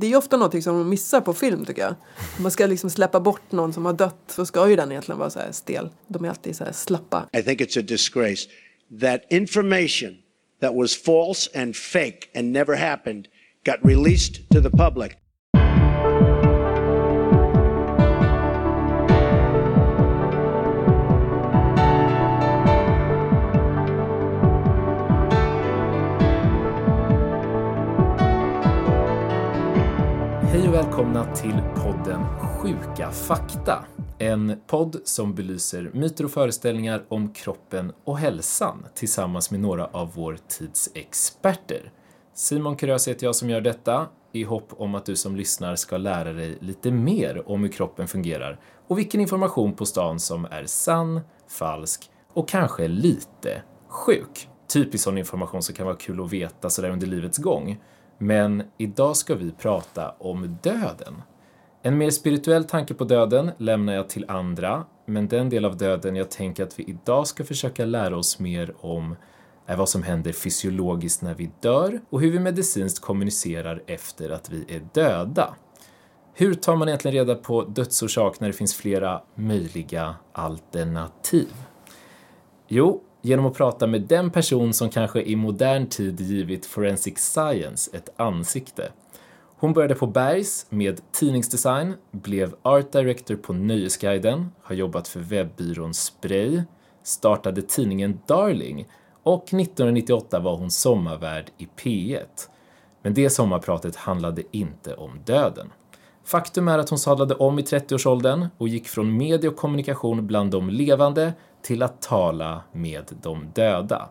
Det är ofta något som man missar på film tycker jag. Om man ska liksom släppa bort någon som har dött så ska ju den egentligen vara så här stel. De är alltid så här slappa. I think it's a disgrace that information that was false and fake and never happened got released to the public. Välkomna till podden Sjuka fakta. En podd som belyser myter och föreställningar om kroppen och hälsan tillsammans med några av vår tids experter. Simon Kurös heter jag som gör detta i hopp om att du som lyssnar ska lära dig lite mer om hur kroppen fungerar och vilken information på stan som är sann, falsk och kanske lite sjuk. Typisk sån information som kan vara kul att veta sådär under livets gång. Men idag ska vi prata om döden. En mer spirituell tanke på döden lämnar jag till andra, men den del av döden jag tänker att vi idag ska försöka lära oss mer om är vad som händer fysiologiskt när vi dör och hur vi medicinskt kommunicerar efter att vi är döda. Hur tar man egentligen reda på dödsorsak när det finns flera möjliga alternativ? Jo, genom att prata med den person som kanske i modern tid givit forensic science ett ansikte. Hon började på Bergs med tidningsdesign, blev art director på Nöjesguiden, har jobbat för webbyrån Spray, startade tidningen Darling och 1998 var hon sommarvärd i P1. Men det sommarpratet handlade inte om döden. Faktum är att hon sadlade om i 30-årsåldern och gick från media och kommunikation bland de levande till att tala med de döda.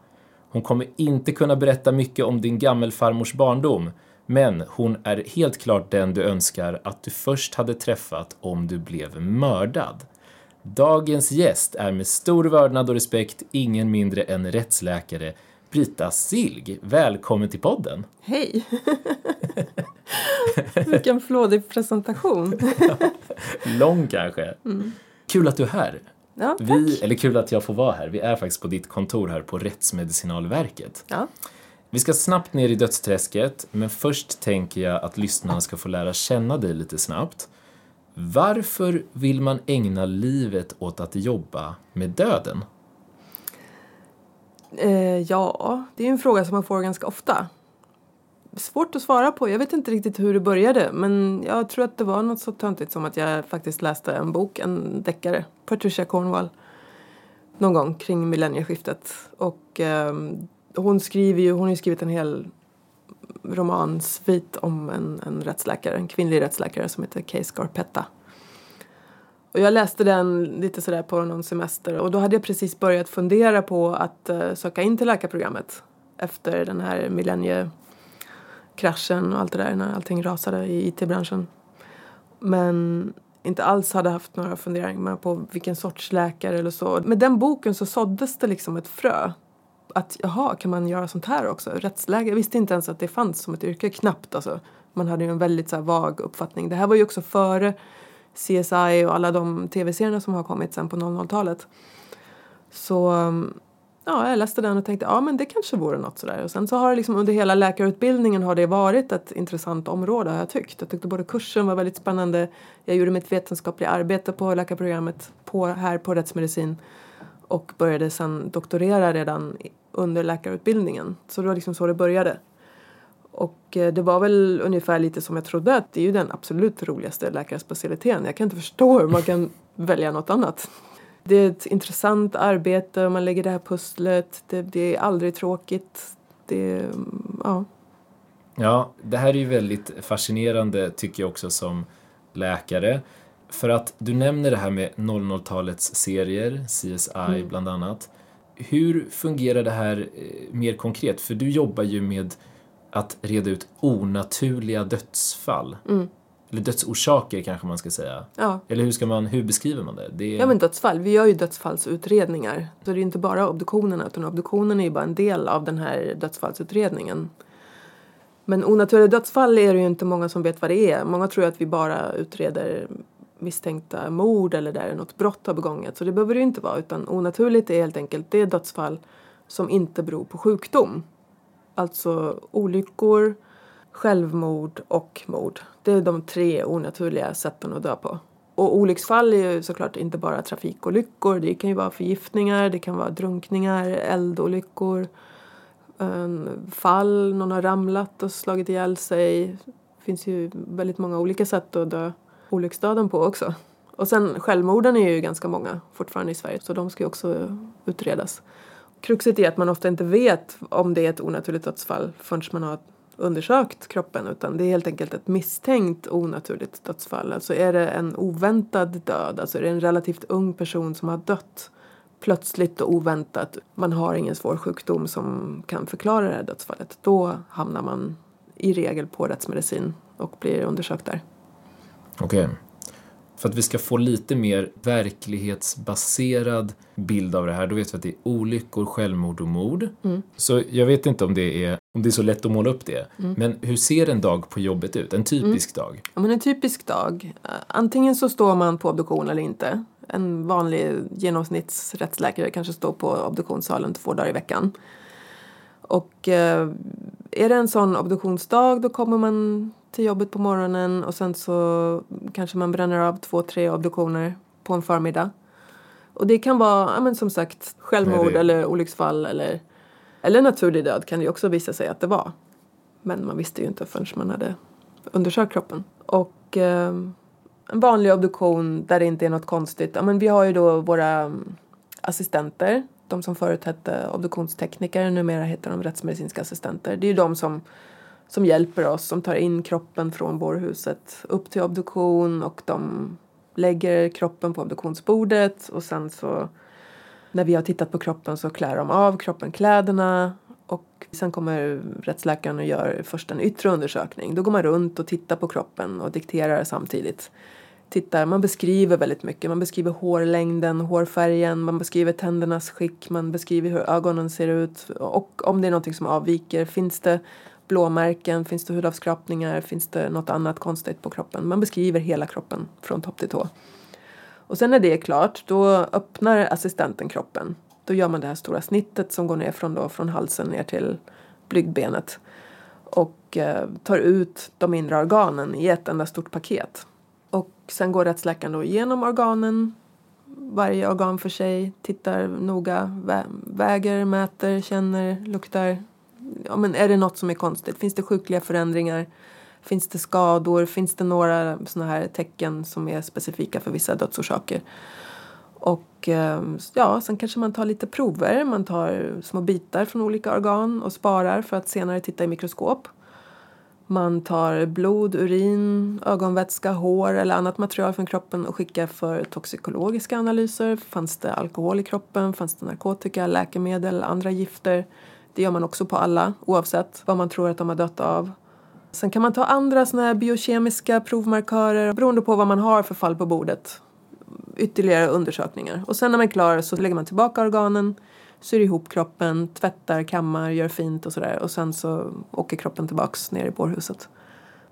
Hon kommer inte kunna berätta mycket om din gammelfarmors barndom, men hon är helt klart den du önskar att du först hade träffat om du blev mördad. Dagens gäst är med stor vördnad och respekt ingen mindre än rättsläkare Brita Silg. Välkommen till podden! Hej! Vilken flådig presentation. Lång kanske. Mm. Kul att du är här. Ja, tack. Vi, eller kul att jag får vara här. Vi är faktiskt på ditt kontor här på Rättsmedicinalverket. Ja. Vi ska snabbt ner i dödsträsket, men först tänker jag att lyssnarna ska få lära känna dig lite snabbt. Varför vill man ägna livet åt att jobba med döden? Eh, ja, det är en fråga som man får ganska ofta. Svårt att svara på. Jag vet inte riktigt hur det började men jag tror att det var något så töntigt som att jag faktiskt läste en bok, en deckare, Patricia Cornwall, någon gång kring millennieskiftet. Och eh, hon skriver ju, hon har ju skrivit en hel romansvit om en, en rättsläkare, en kvinnlig rättsläkare som heter Kay Scarpetta. Och jag läste den lite sådär på någon semester och då hade jag precis börjat fundera på att eh, söka in till läkarprogrammet efter den här millennie kraschen och allt det där när allting rasade i IT-branschen. Men inte alls hade haft några funderingar på vilken sorts läkare eller så. Med den boken så såddes det liksom ett frö. Att jaha, kan man göra sånt här också? Rättsläkare? Jag visste inte ens att det fanns som ett yrke, knappt alltså. Man hade ju en väldigt så här, vag uppfattning. Det här var ju också före CSI och alla de tv-serierna som har kommit sen på 00-talet. Så um, ja, jag läste den och tänkte ja men det kanske vore något sådär. Och sen så har det liksom under hela läkarutbildningen har det varit ett intressant område har jag tyckt. Jag tyckte både kursen var väldigt spännande. Jag gjorde mitt vetenskapliga arbete på läkarprogrammet på, här på rättsmedicin och började sen doktorera redan under läkarutbildningen. Så det var liksom så det började. Och eh, det var väl ungefär lite som jag trodde att det är ju den absolut roligaste läkarspecialiteten. Jag kan inte förstå hur man kan välja något annat. Det är ett intressant arbete, man lägger det här pusslet, det, det är aldrig tråkigt. Det, ja. Ja, det här är ju väldigt fascinerande tycker jag också som läkare. För att du nämner det här med 00-talets serier, CSI mm. bland annat. Hur fungerar det här eh, mer konkret? För du jobbar ju med att reda ut onaturliga dödsfall. Mm. Eller dödsorsaker kanske man ska säga. Ja. Eller hur, ska man, hur beskriver man det? det är... Ja men dödsfall, vi gör ju dödsfallsutredningar. Så det är inte bara obduktionerna utan obduktionen är ju bara en del av den här dödsfallsutredningen. Men onaturliga dödsfall är det ju inte många som vet vad det är. Många tror att vi bara utreder misstänkta mord eller där något brott har begångits. Så det behöver det ju inte vara utan onaturligt är helt enkelt det dödsfall som inte beror på sjukdom. Alltså olyckor, självmord och mord. Det är de tre onaturliga sätten att dö på. Och olycksfall är ju såklart inte bara trafikolyckor. Det kan ju vara förgiftningar, det kan vara drunkningar, eldolyckor, fall, någon har ramlat och slagit ihjäl sig. Det finns ju väldigt många olika sätt att dö olycksdöden på också. Och sen självmorden är ju ganska många fortfarande i Sverige så de ska ju också utredas. Kruxet är att man ofta inte vet om det är ett onaturligt dödsfall förrän man har undersökt kroppen utan det är helt enkelt ett misstänkt onaturligt dödsfall. Alltså är det en oväntad död, alltså är det en relativt ung person som har dött plötsligt och oväntat, man har ingen svår sjukdom som kan förklara det här dödsfallet, då hamnar man i regel på rättsmedicin och blir undersökt där. Okej. Okay. För att vi ska få lite mer verklighetsbaserad bild av det här, då vet vi att det är olyckor, självmord och mord. Mm. Så jag vet inte om det är, om det är så lätt att måla upp det. Mm. Men hur ser en dag på jobbet ut? En typisk mm. dag? Ja, men en typisk dag. Eh, antingen så står man på obduktion eller inte. En vanlig genomsnittsrättsläkare kanske står på obduktionssalen två dagar i veckan. Och eh, är det en sån obduktionsdag då kommer man till jobbet på morgonen och sen så kanske man bränner av två, tre obduktioner på en förmiddag. Och det kan vara, ja, men som sagt, självmord det... eller olycksfall eller, eller naturlig död kan det ju också visa sig att det var. Men man visste ju inte förrän man hade undersökt kroppen. Och eh, en vanlig obduktion där det inte är något konstigt. Ja, men vi har ju då våra mm, assistenter. De som förut hette obduktionstekniker, numera heter de rättsmedicinska assistenter. Det är ju de som som hjälper oss, som tar in kroppen från bårhuset upp till obduktion och de lägger kroppen på obduktionsbordet och sen så när vi har tittat på kroppen så klär de av kroppen kläderna och sen kommer rättsläkaren och gör först en yttre undersökning. Då går man runt och tittar på kroppen och dikterar samtidigt. Tittar, man beskriver väldigt mycket. Man beskriver hårlängden, hårfärgen, man beskriver tändernas skick, man beskriver hur ögonen ser ut och om det är någonting som avviker. Finns det blåmärken, finns det hudavskrapningar, finns det något annat konstigt på kroppen. Man beskriver hela kroppen från topp till tå. Och sen när det är klart, då öppnar assistenten kroppen. Då gör man det här stora snittet som går ner från, då, från halsen ner till blygdbenet och eh, tar ut de inre organen i ett enda stort paket. Och sen går rättsläkaren då igenom organen, varje organ för sig, tittar noga, vä väger, mäter, känner, luktar, ja, men är det något som är konstigt? Finns det sjukliga förändringar? Finns det skador? Finns det några såna här tecken som är specifika för vissa dödsorsaker? Och eh, ja, sen kanske man tar lite prover. Man tar små bitar från olika organ och sparar för att senare titta i mikroskop. Man tar blod, urin, ögonvätska, hår eller annat material från kroppen och skickar för toxikologiska analyser. Fanns det alkohol i kroppen? Fanns det narkotika, läkemedel, andra gifter? Det gör man också på alla oavsett vad man tror att de har dött av. Sen kan man ta andra såna här biokemiska provmarkörer beroende på vad man har för fall på bordet. Ytterligare undersökningar. Och sen när man är klar så lägger man tillbaka organen, syr ihop kroppen, tvättar, kammar, gör fint och sådär. Och sen så åker kroppen tillbaks ner i bårhuset.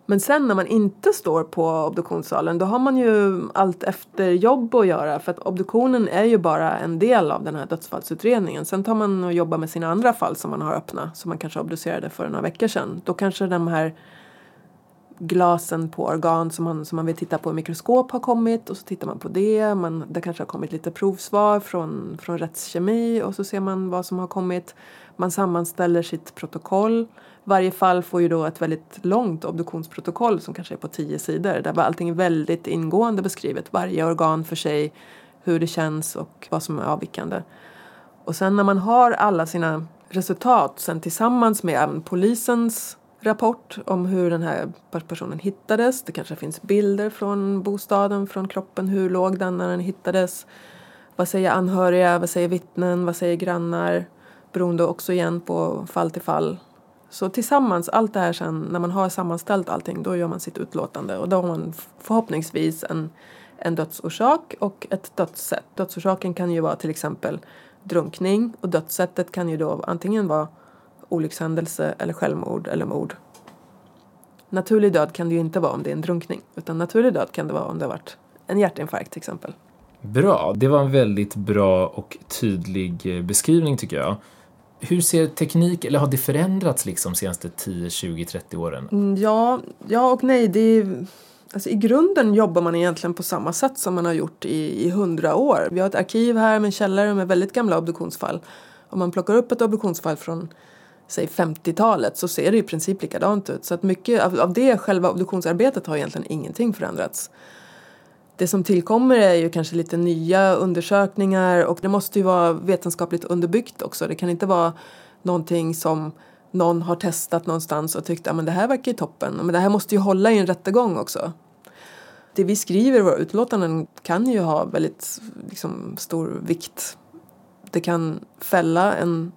Men sen när man inte står på obduktionssalen då har man ju allt efter jobb att göra för att obduktionen är ju bara en del av den här dödsfallsutredningen. Sen tar man och jobbar med sina andra fall som man har öppna som man kanske obducerade för några veckor sedan. Då kanske de här glasen på organ som man, som man vill titta på i mikroskop har kommit och så tittar man på det. Man, det kanske har kommit lite provsvar från, från rättskemi och så ser man vad som har kommit. Man sammanställer sitt protokoll varje fall får ju då ett väldigt långt obduktionsprotokoll som kanske är på tio sidor där allting är väldigt ingående beskrivet. Varje organ för sig, hur det känns och vad som är avvikande. Och sen när man har alla sina resultat sen tillsammans med polisens rapport om hur den här personen hittades. Det kanske finns bilder från bostaden, från kroppen. Hur låg den när den hittades? Vad säger anhöriga? Vad säger vittnen? Vad säger grannar? Beroende också igen på fall till fall så tillsammans, allt det här sen, när man har sammanställt allting, då gör man sitt utlåtande och då har man förhoppningsvis en, en dödsorsak och ett dödssätt. Dödsorsaken kan ju vara till exempel drunkning och dödssättet kan ju då antingen vara olyckshändelse eller självmord eller mord. Naturlig död kan det ju inte vara om det är en drunkning utan naturlig död kan det vara om det har varit en hjärtinfarkt till exempel. Bra, det var en väldigt bra och tydlig eh, beskrivning tycker jag. Hur ser teknik, eller har det förändrats liksom de senaste 10, 20, 30 åren? Mm, Ja, ja och nej. Det är, alltså, I grunden jobbar man egentligen på samma sätt som man har gjort i, i hundra år. Vi har ett arkiv här med källare med väldigt gamla obduktionsfall. Om man plockar upp ett obduktionsfall från säg 50-talet så ser det i princip likadant ut. Så att mycket av, av det själva obduktionsarbetet har egentligen ingenting förändrats. Det som tillkommer är ju kanske lite nya undersökningar och det måste ju vara vetenskapligt underbyggt också. Det kan inte vara någonting som någon har testat någonstans och tyckt att det här verkar ju toppen. Men det här måste ju hålla i en rättegång också. Det vi skriver i våra utlåtanden kan ju ha väldigt liksom, stor vikt. Det kan fälla en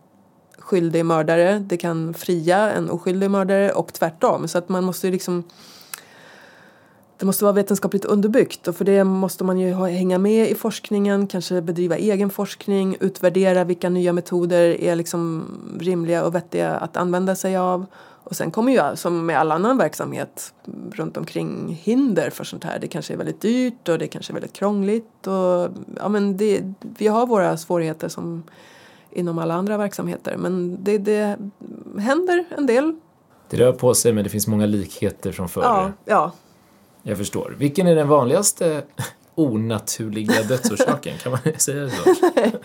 skyldig mördare, det kan fria en oskyldig mördare och tvärtom. Så att man måste ju liksom det måste vara vetenskapligt underbyggt och för det måste man ju hänga med i forskningen, kanske bedriva egen forskning, utvärdera vilka nya metoder är liksom rimliga och vettiga att använda sig av. Och sen kommer ju som med all annan verksamhet runt omkring hinder för sånt här. Det kanske är väldigt dyrt och det kanske är väldigt krångligt och ja men det, vi har våra svårigheter som inom alla andra verksamheter men det, det händer en del. Det rör på sig men det finns många likheter från förr. Ja, ja. Jag förstår. Vilken är den vanligaste onaturliga dödsorsaken? Kan man säga det så?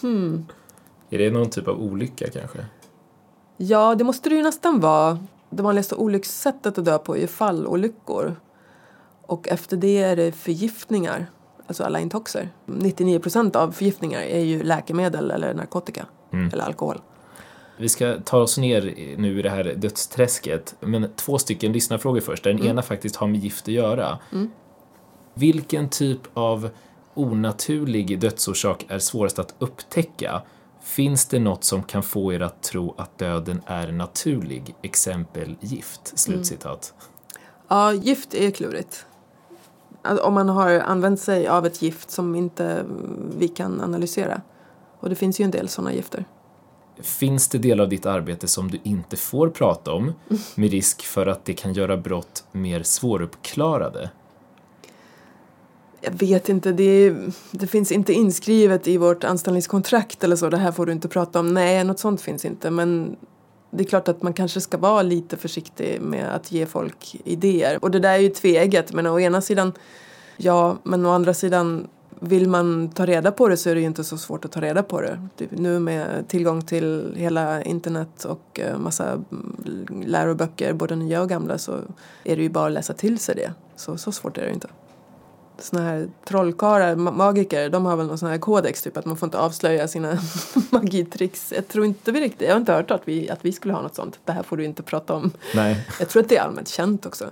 Hmm. Är det någon typ av olycka kanske? Ja, det måste det ju nästan vara. Det vanligaste olyckssättet att dö på är ju fallolyckor. Och efter det är det förgiftningar, alltså alla intoxer. 99 procent av förgiftningar är ju läkemedel eller narkotika eller alkohol. Vi ska ta oss ner nu i det här dödsträsket, men två stycken lyssnarfrågor först. där Den ena faktiskt har med gift att göra. Vilken typ av onaturlig dödsorsak är svårast att upptäcka? Finns det något som kan få er att tro att döden är naturlig? Exempel gift. Slutcitat. Ja, gift är klurigt. Alltså, Om man har använt sig av ett gift som inte vi kan analysera. Och det finns ju en del sådana gifter. Finns det delar av ditt arbete som du inte får prata om med risk för att det kan göra brott mer svåruppklarade? Jag vet inte, det, är, det finns inte inskrivet i vårt anställningskontrakt eller så. Det här får du inte prata om. Nej, något sånt finns inte. Men det är klart att man kanske ska vara lite försiktig med att ge folk idéer. Och det där är ju tveeggat. Men å ena sidan, ja, men å andra sidan vill man ta reda på det så är det ju inte så svårt att ta reda på det. Typ nu med tillgång till hela internet och eh, massa mm, läroböcker, både nya och gamla, så är det ju bara att läsa till sig det. Så, så svårt är det ju inte. Såna här trollkarlar, ma- magiker, de har väl någon sån här kodex, typ att man får inte avslöja sina magitricks. Jag tror inte vi riktigt, jag har inte hört att vi, att vi skulle ha något sånt. Det här får du inte prata om. Nej. Jag tror att det är allmänt känt också.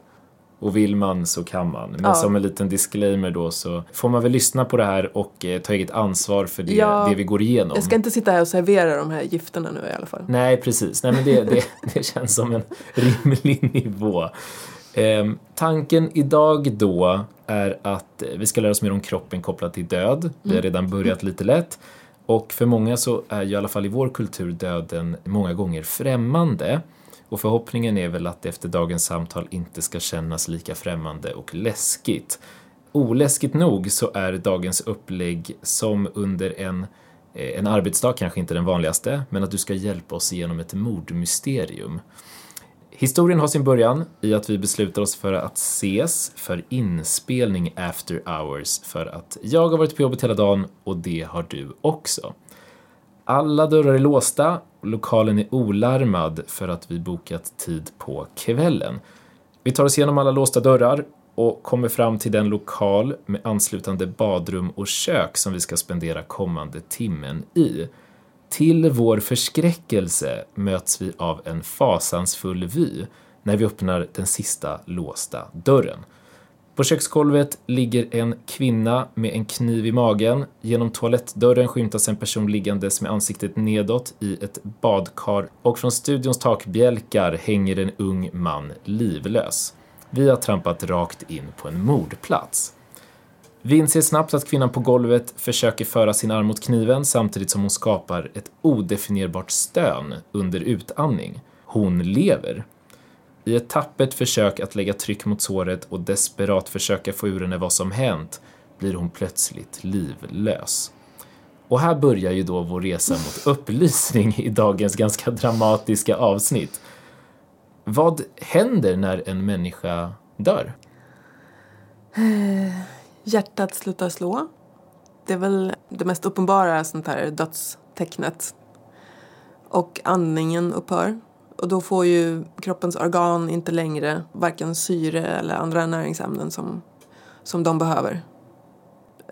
Och vill man så kan man. Men Ja. som en liten disclaimer då så får man väl lyssna på det här och eh, ta eget ansvar för det, Ja. det vi går igenom. Jag ska inte sitta här och servera de här gifterna nu i alla fall. Nej, precis. Nej, men det, det, det känns som en rimlig nivå. Ehm, tanken idag då är att vi ska lära oss mer om kroppen kopplat till död. Vi har redan börjat lite lätt. Och för många så är ju i alla fall i vår kultur döden många gånger främmande. Och förhoppningen är väl att det efter dagens samtal inte ska kännas lika främmande och läskigt. Oläskigt nog så är dagens upplägg som under en, eh, en arbetsdag, kanske inte den vanligaste, men att du ska hjälpa oss igenom ett mordmysterium. Historien har sin början i att vi beslutar oss för att ses för inspelning after hours för att jag har varit på jobbet hela dagen och det har du också. Alla dörrar är låsta lokalen är olarmad för att vi bokat tid på kvällen. Vi tar oss igenom alla låsta dörrar och kommer fram till den lokal med anslutande badrum och kök som vi ska spendera kommande timmen i. Till vår förskräckelse möts vi av en fasansfull vy när vi öppnar den sista låsta dörren. På köksgolvet ligger en kvinna med en kniv i magen. Genom toalettdörren skymtas en person liggandes med ansiktet nedåt i ett badkar och från studions takbjälkar hänger en ung man livlös. Vi har trampat rakt in på en mordplats. Vi inser snabbt att kvinnan på golvet försöker föra sin arm mot kniven samtidigt som hon skapar ett odefinierbart stön under utandning. Hon lever. I ett tappert försök att lägga tryck mot såret och desperat försöka få ur henne vad som hänt blir hon plötsligt livlös. Och här börjar ju då vår resa mot upplysning i dagens ganska dramatiska avsnitt. Vad händer när en människa dör? Hjärtat slutar slå. Det är väl det mest uppenbara sånt här dödstecknet. Och andningen upphör. Och då får ju kroppens organ inte längre varken syre eller andra näringsämnen som, som de behöver.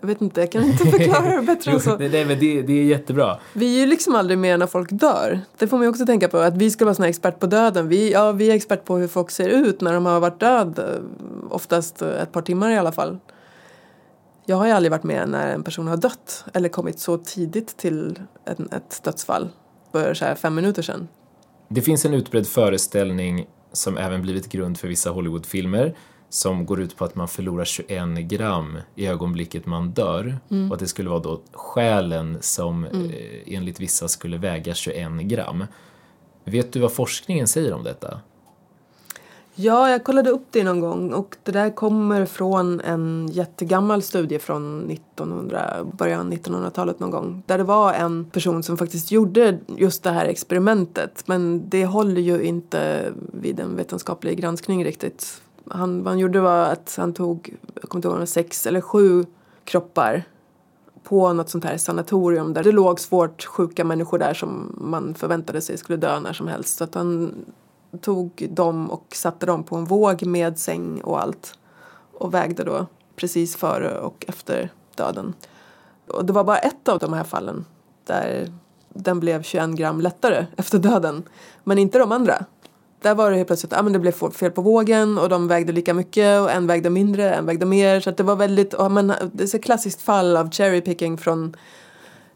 Jag vet inte, jag kan inte förklara det bättre än så. Nej, nej, men det, det är jättebra. Vi är ju liksom aldrig med när folk dör. Det får man ju också tänka på. Att vi ska vara såna expert på döden. Vi, ja, vi är expert på hur folk ser ut när de har varit död. Oftast ett par timmar i alla fall. Jag har ju aldrig varit med när en person har dött. Eller kommit så tidigt till en, ett dödsfall. För så här fem minuter sedan. Det finns en utbredd föreställning som även blivit grund för vissa Hollywoodfilmer som går ut på att man förlorar 21 gram i ögonblicket man dör och att det skulle vara då själen som eh, enligt vissa skulle väga 21 gram. Vet du vad forskningen säger om detta? Ja, jag kollade upp det någon gång och det där kommer från en jättegammal studie från 1900, början 1900-talet någon gång. Där det var en person som faktiskt gjorde just det här experimentet. Men det håller ju inte vid en vetenskaplig granskning riktigt. Han, vad han gjorde var att han tog, jag kommer inte ihåg, sex eller sju kroppar på något sånt här sanatorium där det låg svårt sjuka människor där som man förväntade sig skulle dö när som helst. Så att han tog dem och satte dem på en våg med säng och allt och vägde då precis före och efter döden. Och det var bara ett av de här fallen där den blev 21 gram lättare efter döden, men inte de andra. Där var det helt plötsligt, ah, men det blev fel på vågen och de vägde lika mycket och en vägde mindre, en vägde mer. Så att det var väldigt, och man, det är ett klassiskt fall av cherry picking från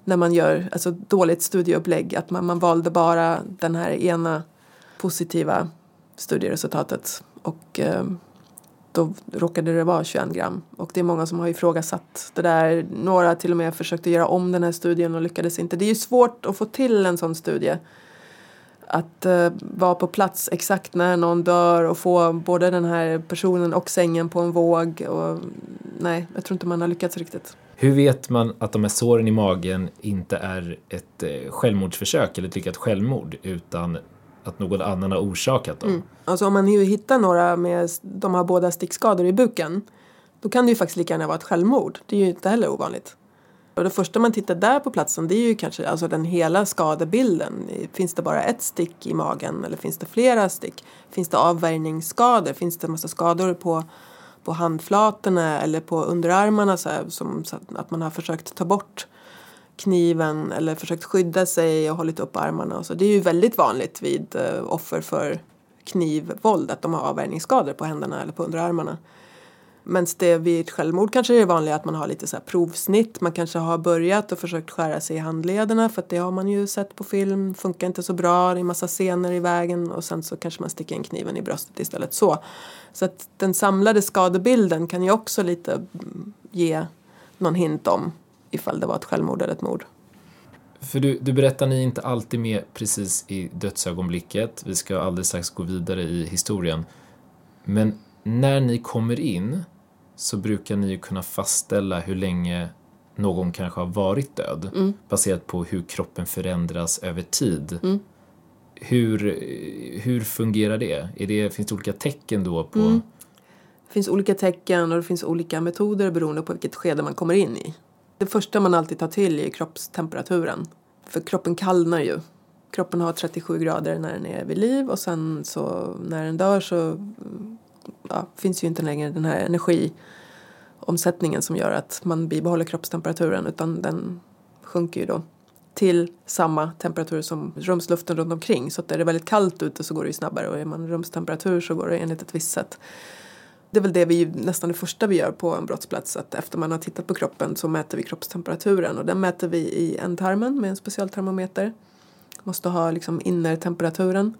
när man gör alltså dåligt studieupplägg. Att man, man valde bara den här ena positiva studieresultatet och eh, då råkade det vara 21 gram. Och det är många som har ifrågasatt det där. Några till och med försökte göra om den här studien och lyckades inte. Det är ju svårt att få till en sån studie. Att uh, vara på plats exakt när någon dör och få både den här personen och sängen på en våg. Och, nej, jag tror inte man har lyckats riktigt. Hur vet man att de här såren i magen inte är ett eh, självmordsförsök eller ett lyckat självmord utan att någon annan har orsakat dem? Mm. Alltså om man ju hittar några med, de har båda stickskador i buken. Då kan det ju faktiskt lika gärna vara ett självmord. Det är ju inte heller ovanligt. Och det första man tittar där på platsen det är ju kanske alltså den hela skadebilden. Finns det bara ett stick i magen eller finns det flera stick? Finns det avvärjningsskador? Finns det en massa skador på, på handflatorna eller på underarmarna så här, som så att man har försökt ta bort kniven eller försökt skydda sig och hållit upp armarna. Och så. Det är ju väldigt vanligt vid eh, offer för knivvåld att de har avvärjningsskador på händerna eller på underarmarna. Men det vid ett självmord kanske det är vanligt att man har lite så här provsnitt. Man kanske har börjat och försökt skära sig i handlederna för att det har man ju sett på film. Funkar inte så bra, det är massa scener i vägen och sen så kanske man sticker in kniven i bröstet istället så. Så att den samlade skadebilden kan ju också lite mm, ge någon hint om ifall det var ett självmord eller ett mord. För du, du berättar ni inte alltid med precis i dödsögonblicket. Vi ska alldeles strax gå vidare i historien. Men när ni kommer in så brukar ni ju kunna fastställa hur länge någon kanske har varit död baserat på hur kroppen förändras över tid. Hur, hur fungerar det? Är det? Finns det olika tecken då på... Det finns olika tecken och det finns olika metoder beroende på vilket skede man kommer in i. Det första man alltid tar till är kroppstemperaturen. För kroppen kallnar ju. Kroppen har 37 grader när den är vid liv och sen så när den dör så ja, finns ju inte längre den här energiomsättningen som gör att man bibehåller kroppstemperaturen utan den sjunker ju då till samma temperatur som rumsluften runt omkring. Så att är det väldigt kallt ute så går det ju snabbare och är man rumstemperatur så går det enligt ett visst sätt. Det är väl det vi nästan det första vi gör på en brottsplats att efter man har tittat på kroppen så mäter vi kroppstemperaturen och den mäter vi i ändtarmen med en specialtermometer. Måste ha liksom innertemperaturen.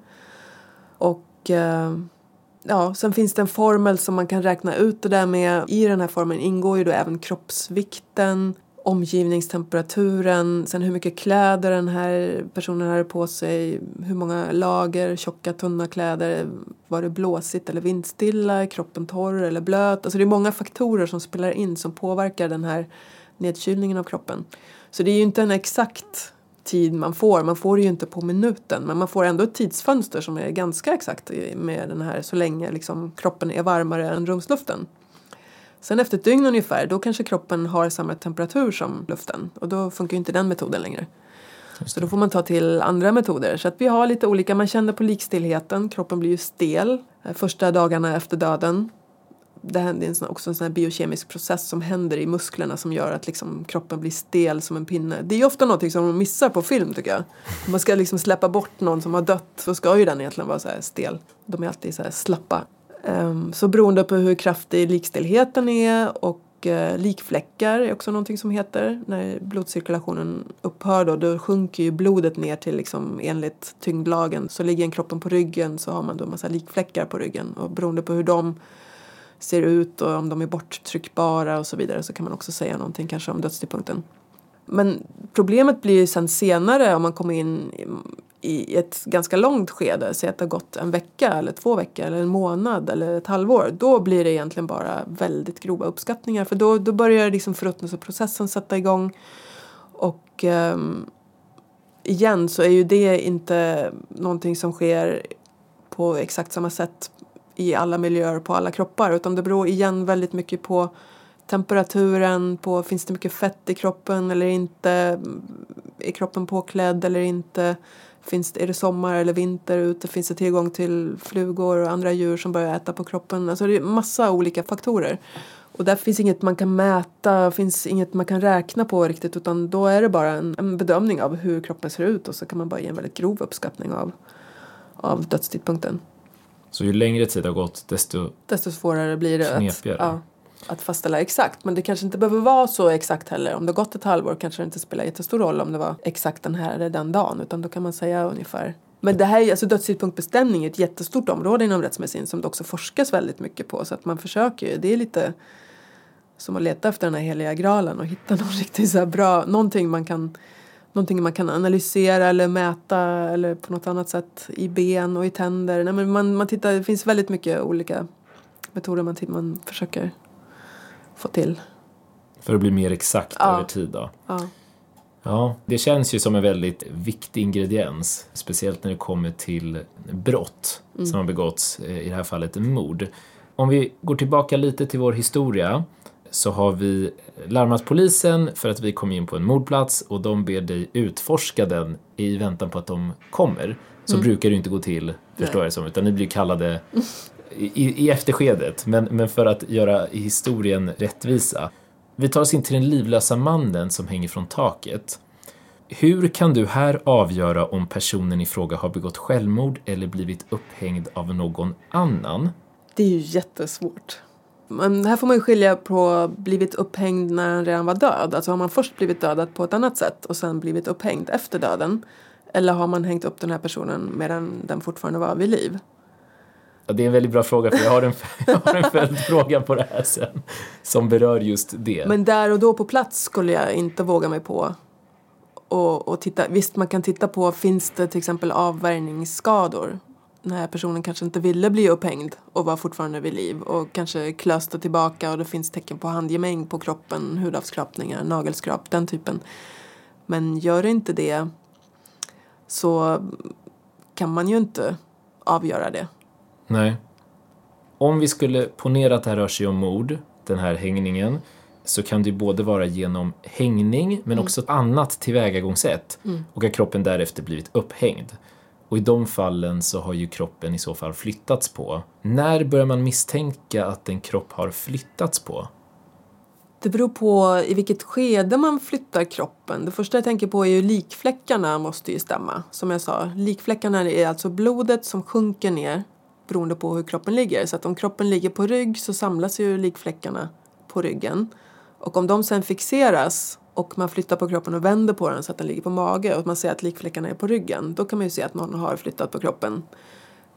Och eh, ja, sen finns det en formel som man kan räkna ut det där med. I den här formeln ingår ju då även kroppsvikten, omgivningstemperaturen, sen hur mycket kläder den här personen hade på sig, hur många lager, tjocka, tunna kläder, var det blåsigt eller vindstilla, är kroppen torr eller blöt? Alltså det är många faktorer som spelar in som påverkar den här nedkylningen av kroppen. Så det är ju inte en exakt tid man får. Man får det ju inte på minuten men man får ändå ett tidsfönster som är ganska exakt med den här så länge liksom, kroppen är varmare än rumsluften. Sen efter ett dygn ungefär då kanske kroppen har samma temperatur som luften och då funkar ju inte den metoden längre. Så då får man ta till andra metoder. Så att vi har lite olika, man känner på likstillheten, kroppen blir ju stel eh, första dagarna efter döden det är också en sån biokemisk process som händer i musklerna som gör att liksom kroppen blir stel som en pinne. Det är ofta något som man missar på film tycker jag. Om man ska liksom släppa bort någon som har dött så ska ju den egentligen vara så stel. De är alltid så här slappa. Ehm, så beroende på hur kraftig likstelheten är och eh, likfläckar är också någonting som heter. När blodcirkulationen upphör då, då sjunker ju blodet ner till liksom enligt tyngdlagen. Så ligger en kroppen på ryggen så har man då en massa likfläckar på ryggen och beroende på hur de ser ut och om de är borttryckbara och så vidare så kan man också säga någonting kanske om dödstidpunkten. Men problemet blir ju sen senare om man kommer in i ett ganska långt skede, säg att det har gått en vecka eller två veckor eller en månad eller ett halvår. Då blir det egentligen bara väldigt grova uppskattningar för då, då börjar liksom förruttnelseprocessen sätta igång och um, igen så är ju det inte någonting som sker på exakt samma sätt i alla miljöer på alla kroppar utan det beror igen väldigt mycket på temperaturen, på finns det mycket fett i kroppen eller inte, är kroppen påklädd eller inte, finns det, är det sommar eller vinter ute, finns det tillgång till flugor och andra djur som börjar äta på kroppen, alltså det är massa olika faktorer. Och där finns inget man kan mäta, finns inget man kan räkna på riktigt utan då är det bara en, en bedömning av hur kroppen ser ut och så kan man bara ge en väldigt grov uppskattning av, av dödstidpunkten. Så ju längre tid har gått desto, desto svårare blir det att, ja, att fastställa exakt. Men det kanske inte behöver vara så exakt heller. Om det har gått ett halvår kanske det inte spelar jättestor roll om det var exakt den här eller den dagen. Utan då kan man säga ungefär. Men det här, alltså dödstidpunktbestämning är ett jättestort område inom rättsmedicin som det också forskas väldigt mycket på. Så att man försöker ju. Det är lite som att leta efter den här heliga graalen och hitta någon riktigt så bra, någonting man kan någonting man kan analysera eller mäta eller på något annat sätt i ben och i tänder. Nej, men man, man tittar, det finns väldigt mycket olika metoder man, man försöker få till. För att bli mer exakt ja. över tid då? Ja. Ja, det känns ju som en väldigt viktig ingrediens, speciellt när det kommer till brott mm. som har begåtts, eh, i det här fallet mord. Om vi går tillbaka lite till vår historia så har vi larmat polisen för att vi kom in på en mordplats och de ber dig utforska den i väntan på att de kommer. Så mm. brukar det inte gå till, förstår Nej. jag som, utan ni blir kallade i, i efterskedet. Men, men för att göra historien rättvisa. Vi tar oss in till den livlösa mannen som hänger från taket. Hur kan du här avgöra om personen i fråga har begått självmord eller blivit upphängd av någon annan? Det är ju jättesvårt. Men här får man ju skilja på blivit upphängd när han redan var död. Alltså har man först blivit dödad på ett annat sätt och sen blivit upphängd efter döden. Eller har man hängt upp den här personen medan den fortfarande var vid liv? Ja, det är en väldigt bra fråga för jag har en, jag har en följdfråga på det här sen som berör just det. Men där och då på plats skulle jag inte våga mig på och, och titta. Visst, man kan titta på finns det till exempel avvärjningsskador den här personen kanske inte ville bli upphängd och var fortfarande vid liv och kanske klöste tillbaka och det finns tecken på handgemäng på kroppen, hudavskrapningar, nagelskrap, den typen. Men gör det inte det så kan man ju inte avgöra det. Nej. Om vi skulle ponera att det här rör sig om mord, den här hängningen, så kan det ju både vara genom hängning men mm. också ett annat tillvägagångssätt mm. och att kroppen därefter blivit upphängd. Och i de fallen så har ju kroppen i så fall flyttats på. När börjar man misstänka att en kropp har flyttats på? Det beror på i vilket skede man flyttar kroppen. Det första jag tänker på är ju likfläckarna måste ju stämma. Som jag sa, likfläckarna är alltså blodet som sjunker ner beroende på hur kroppen ligger. Så att om kroppen ligger på rygg så samlas ju likfläckarna på ryggen. Och om de sen fixeras och man flyttar på kroppen och vänder på den så att den ligger på mage och man ser att likfläckarna är på ryggen, då kan man ju se att någon har flyttat på kroppen.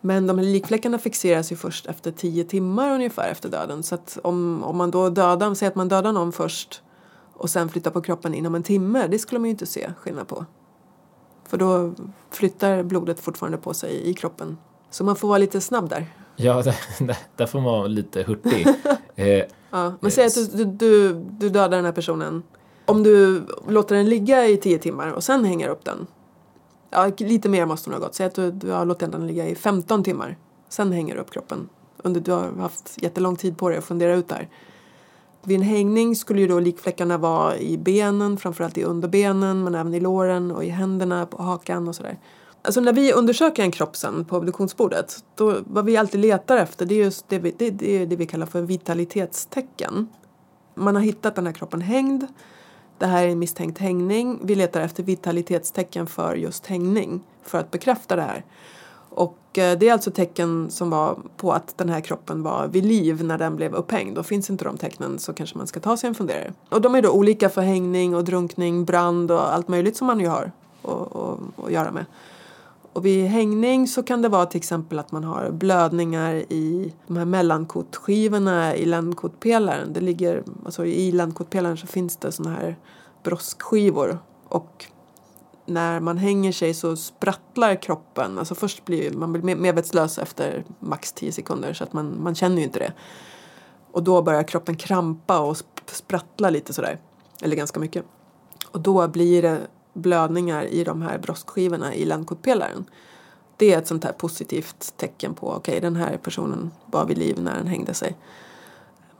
Men de här likfläckarna fixeras ju först efter tio timmar ungefär efter döden. Så att om, om man då dödar, säger att man dödar någon först och sen flyttar på kroppen inom en timme, det skulle man ju inte se skillnad på. För då flyttar blodet fortfarande på sig i kroppen. Så man får vara lite snabb där. Ja, där, får man vara lite hurtig. eh, ja, men säg att du, du, du dödar den här personen Om du låter den ligga i tio timmar och sen hänger upp den. Ja, lite mer måste den ha gått. Säg att du, du har låtit den ligga i 15 timmar. Sen hänger du upp kroppen. Under, du har haft jättelång tid på dig att fundera ut det här. Vid en hängning skulle ju då likfläckarna vara i benen, framförallt i underbenen men även i låren och i händerna, på hakan och sådär. Alltså när vi undersöker en kropp sen på obduktionsbordet, då, vad vi alltid letar efter det är just det vi, det, det, är det vi kallar för vitalitetstecken. Man har hittat den här kroppen hängd. Det här är en misstänkt hängning. Vi letar efter vitalitetstecken för just hängning för att bekräfta det här. Och eh, det är alltså tecken som var på att den här kroppen var vid liv när den blev upphängd. Och finns inte de tecknen så kanske man ska ta sig en funderare. Och de är då olika för hängning och drunkning, brand och allt möjligt som man ju har att göra med. Och vid hängning så kan det vara till exempel att man har blödningar i de här mellankotskivorna i ländkotpelaren. Det ligger, alltså I ländkotpelaren så finns det såna här broskskivor och när man hänger sig så sprattlar kroppen. Alltså först blir man blir medvetslös efter max 10 sekunder så att man, man känner ju inte det. Och då börjar kroppen krampa och sprattla lite sådär. Eller ganska mycket. Och då blir det blödningar i de här broskskivorna i ländkotpelaren. Det är ett sånt här positivt tecken på okej okay, den här personen var vid liv när den hängde sig.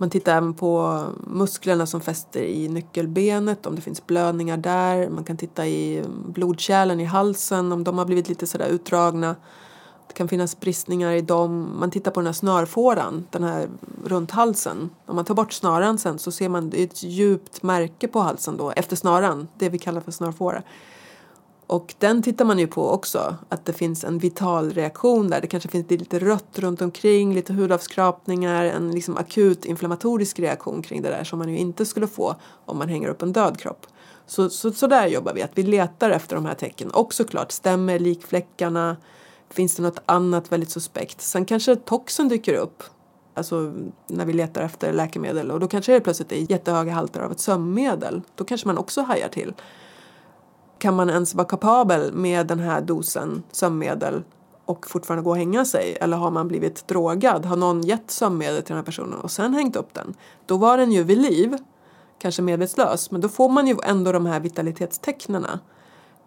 Man tittar även på musklerna som fäster i nyckelbenet, om det finns blödningar där. Man kan titta i blodkärlen i halsen, om de har blivit lite sådär utdragna. Det kan finnas bristningar i dem. Man tittar på den här snörfåran, den här runt halsen. Om man tar bort snaran sen så ser man ett djupt märke på halsen då efter snaran, det vi kallar för snörfåra. Och den tittar man ju på också, att det finns en vital reaktion där. Det kanske finns lite rött runt omkring, lite hudavskrapningar, en liksom akut inflammatorisk reaktion kring det där som man ju inte skulle få om man hänger upp en död kropp. Så, så, så där jobbar vi, att vi letar efter de här tecknen. Och såklart, stämmer likfläckarna? Finns det något annat väldigt suspekt? Sen kanske toxen dyker upp, alltså när vi letar efter läkemedel och då kanske det plötsligt är jättehöga halter av ett sömnmedel. Då kanske man också hajar till kan man ens vara kapabel med den här dosen sömnmedel och fortfarande gå och hänga sig? Eller har man blivit drogad? Har någon gett sömnmedel till den här personen och sen hängt upp den? Då var den ju vid liv, kanske medvetslös, men då får man ju ändå de här vitalitetstecknena.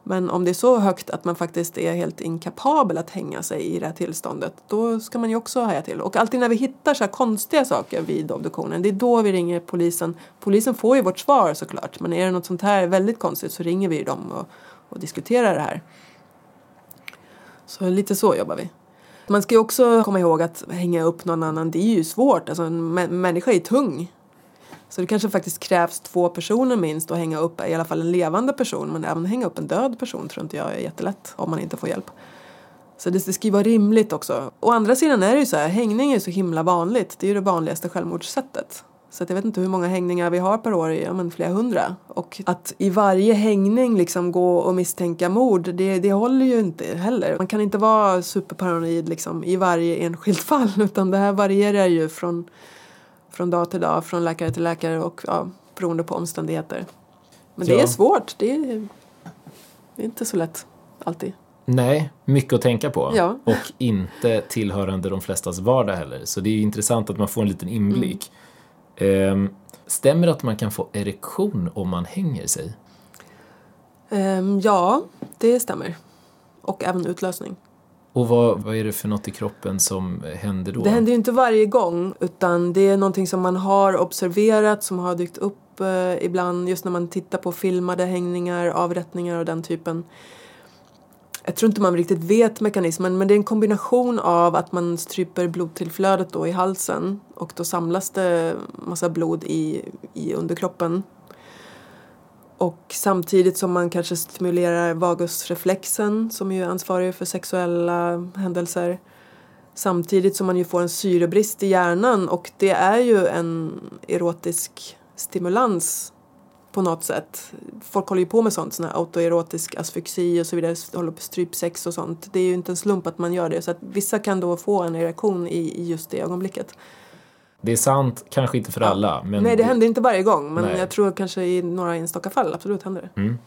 Men om det är så högt att man faktiskt är helt inkapabel att hänga sig i det här tillståndet, då ska man ju också haja till. Och alltid när vi hittar så här konstiga saker vid obduktionen, det är då vi ringer polisen. Polisen får ju vårt svar såklart, men är det något sånt här väldigt konstigt så ringer vi dem och, och diskuterar det här. Så lite så jobbar vi. Man ska ju också komma ihåg att hänga upp någon annan, det är ju svårt. Alltså en människa är tung. Så det kanske faktiskt krävs två personer minst att hänga upp i alla fall en levande person men även hänga upp en död person tror inte jag är jättelätt om man inte får hjälp. Så det, det ska ju vara rimligt också. Å andra sidan är det ju så här, hängning är ju så himla vanligt. Det är ju det vanligaste självmordssättet. Så jag vet inte hur många hängningar vi har per år, ja men flera hundra. Och att i varje hängning liksom gå och misstänka mord, det, det håller ju inte heller. Man kan inte vara superparanoid liksom i varje enskilt fall utan det här varierar ju från från dag till dag, från läkare till läkare och ja, beroende på omständigheter. Men ja. det är svårt. Det är, det är inte så lätt alltid. Nej, mycket att tänka på. Ja. Och inte tillhörande de flestas vardag heller. Så det är intressant att man får en liten inblick. Mm. Ehm, stämmer det att man kan få erektion om man hänger sig? Ehm, ja, det stämmer. Och även utlösning. Och vad, vad är det för något i kroppen som händer då? Det händer ju inte varje gång utan det är någonting som man har observerat som har dykt upp eh, ibland just när man tittar på filmade hängningar, avrättningar och den typen. Jag tror inte man riktigt vet mekanismen men det är en kombination av att man stryper blodtillflödet då i halsen och då samlas det massa blod i, i underkroppen och samtidigt som man kanske stimulerar vagusreflexen som ju är ansvarig för sexuella händelser. Samtidigt som man ju får en syrebrist i hjärnan och det är ju en erotisk stimulans på något sätt. Folk håller ju på med sånt, sån här autoerotisk asfyxi och så vidare, håller på strypsex och sånt. Det är ju inte en slump att man gör det så att vissa kan då få en erektion i, just det ögonblicket. Det är sant, kanske inte för alla. Men Nej, det händer inte varje gång. Men Nej. jag tror kanske i några enstaka fall absolut händer det. Mm.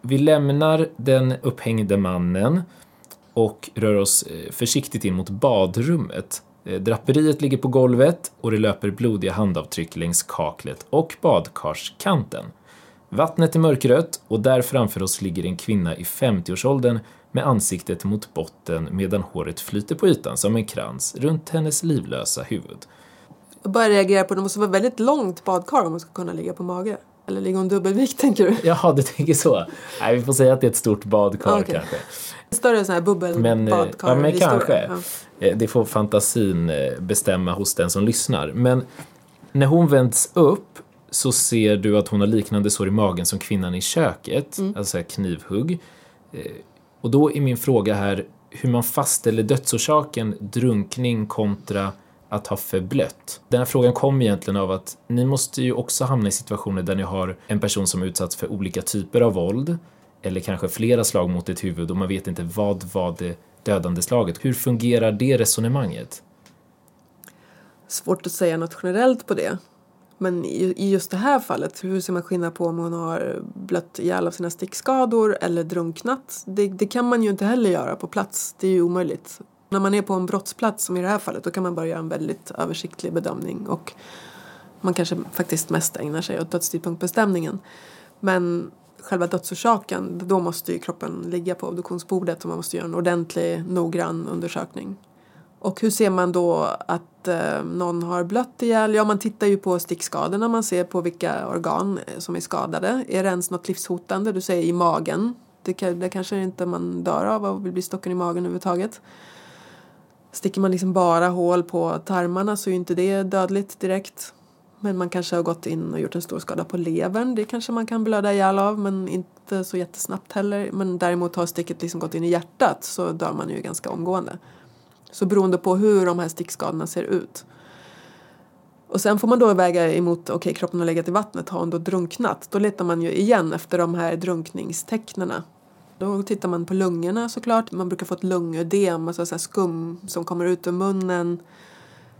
Vi lämnar den upphängde mannen och rör oss eh, försiktigt in mot badrummet. Eh, draperiet ligger på golvet och det löper blodiga handavtryck längs kaklet och badkarskanten. Vattnet är mörkrött och där framför oss ligger en kvinna i 50-årsåldern med ansiktet mot botten medan håret flyter på ytan som en krans runt hennes livlösa huvud. Jag bara reagerar på att det måste vara väldigt långt badkar om man ska kunna ligga på mage. Eller ligga hon dubbelvikt tänker du? Jaha, du tänker så. Nej, vi får säga att det är ett stort badkar Okej. kanske. Större sån här Men, eh, bubbelbadkar. ja, men historia. kanske. Ja. Eh, Det får fantasin eh, bestämma hos den som lyssnar. Men när hon vänds upp så ser du att hon har liknande sår i magen som kvinnan i köket, Mm. alltså knivhugg. Och då är min fråga här hur man fastställer dödsorsaken drunkning kontra att ha förblött. Den här frågan kom egentligen av att ni måste ju också hamna i situationer där ni har en person som utsatts för olika typer av våld eller kanske flera slag mot ett huvud och man vet inte vad var det dödande slaget. Hur fungerar det resonemanget? Svårt att säga något generellt på det. Men i, just det här fallet, hur ser man skillnad på om hon har blött ihjäl av sina stickskador eller drunknat? Det, det kan man ju inte heller göra på plats. Det är ju omöjligt. När man är på en brottsplats som i det här fallet då kan man bara göra en väldigt översiktlig bedömning och man kanske faktiskt mest ägnar sig åt dödstidpunktbestämningen. Men själva dödsorsaken, då måste ju kroppen ligga på obduktionsbordet och man måste göra en ordentlig, noggrann undersökning. Och hur ser man då att eh, någon har blött ihjäl? Ja, man tittar ju på stickskadorna, man ser på vilka organ eh, som är skadade. Är det ens något livshotande? Du säger i magen. Det, det kanske inte man dör av av att bli stocken i magen överhuvudtaget. Sticker man liksom bara hål på tarmarna så är ju inte det dödligt direkt. Men man kanske har gått in och gjort en stor skada på levern. Det kanske man kan blöda ihjäl av men inte så jättesnabbt heller. Men däremot har sticket liksom gått in i hjärtat så dör man ju ganska omgående. Så beroende på hur de här stickskadorna ser ut. Och sen får man då väga emot, okej kroppen har legat i vattnet, har hon då drunknat? Då letar man ju igen efter de här drunkningstecknena. Då tittar man på lungorna såklart. Man brukar få ett lungödem, alltså så här skum som kommer ut ur munnen.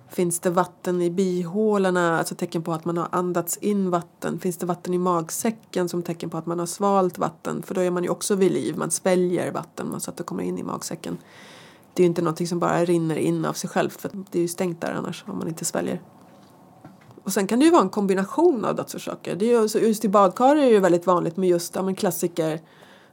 Finns det vatten i bihålorna, alltså tecken på att man har andats in vatten? Finns det vatten i magsäcken som tecken på att man har svalt vatten? För då är man ju också vid liv, man sväljer vatten så att det kommer in i magsäcken. Det är ju inte någonting som bara rinner in av sig självt för det är ju stängt där annars om man inte sväljer. Och sen kan det ju vara en kombination av dödsorsaker. Det är ju, just i badkar är det ju väldigt vanligt med just ja, men klassiker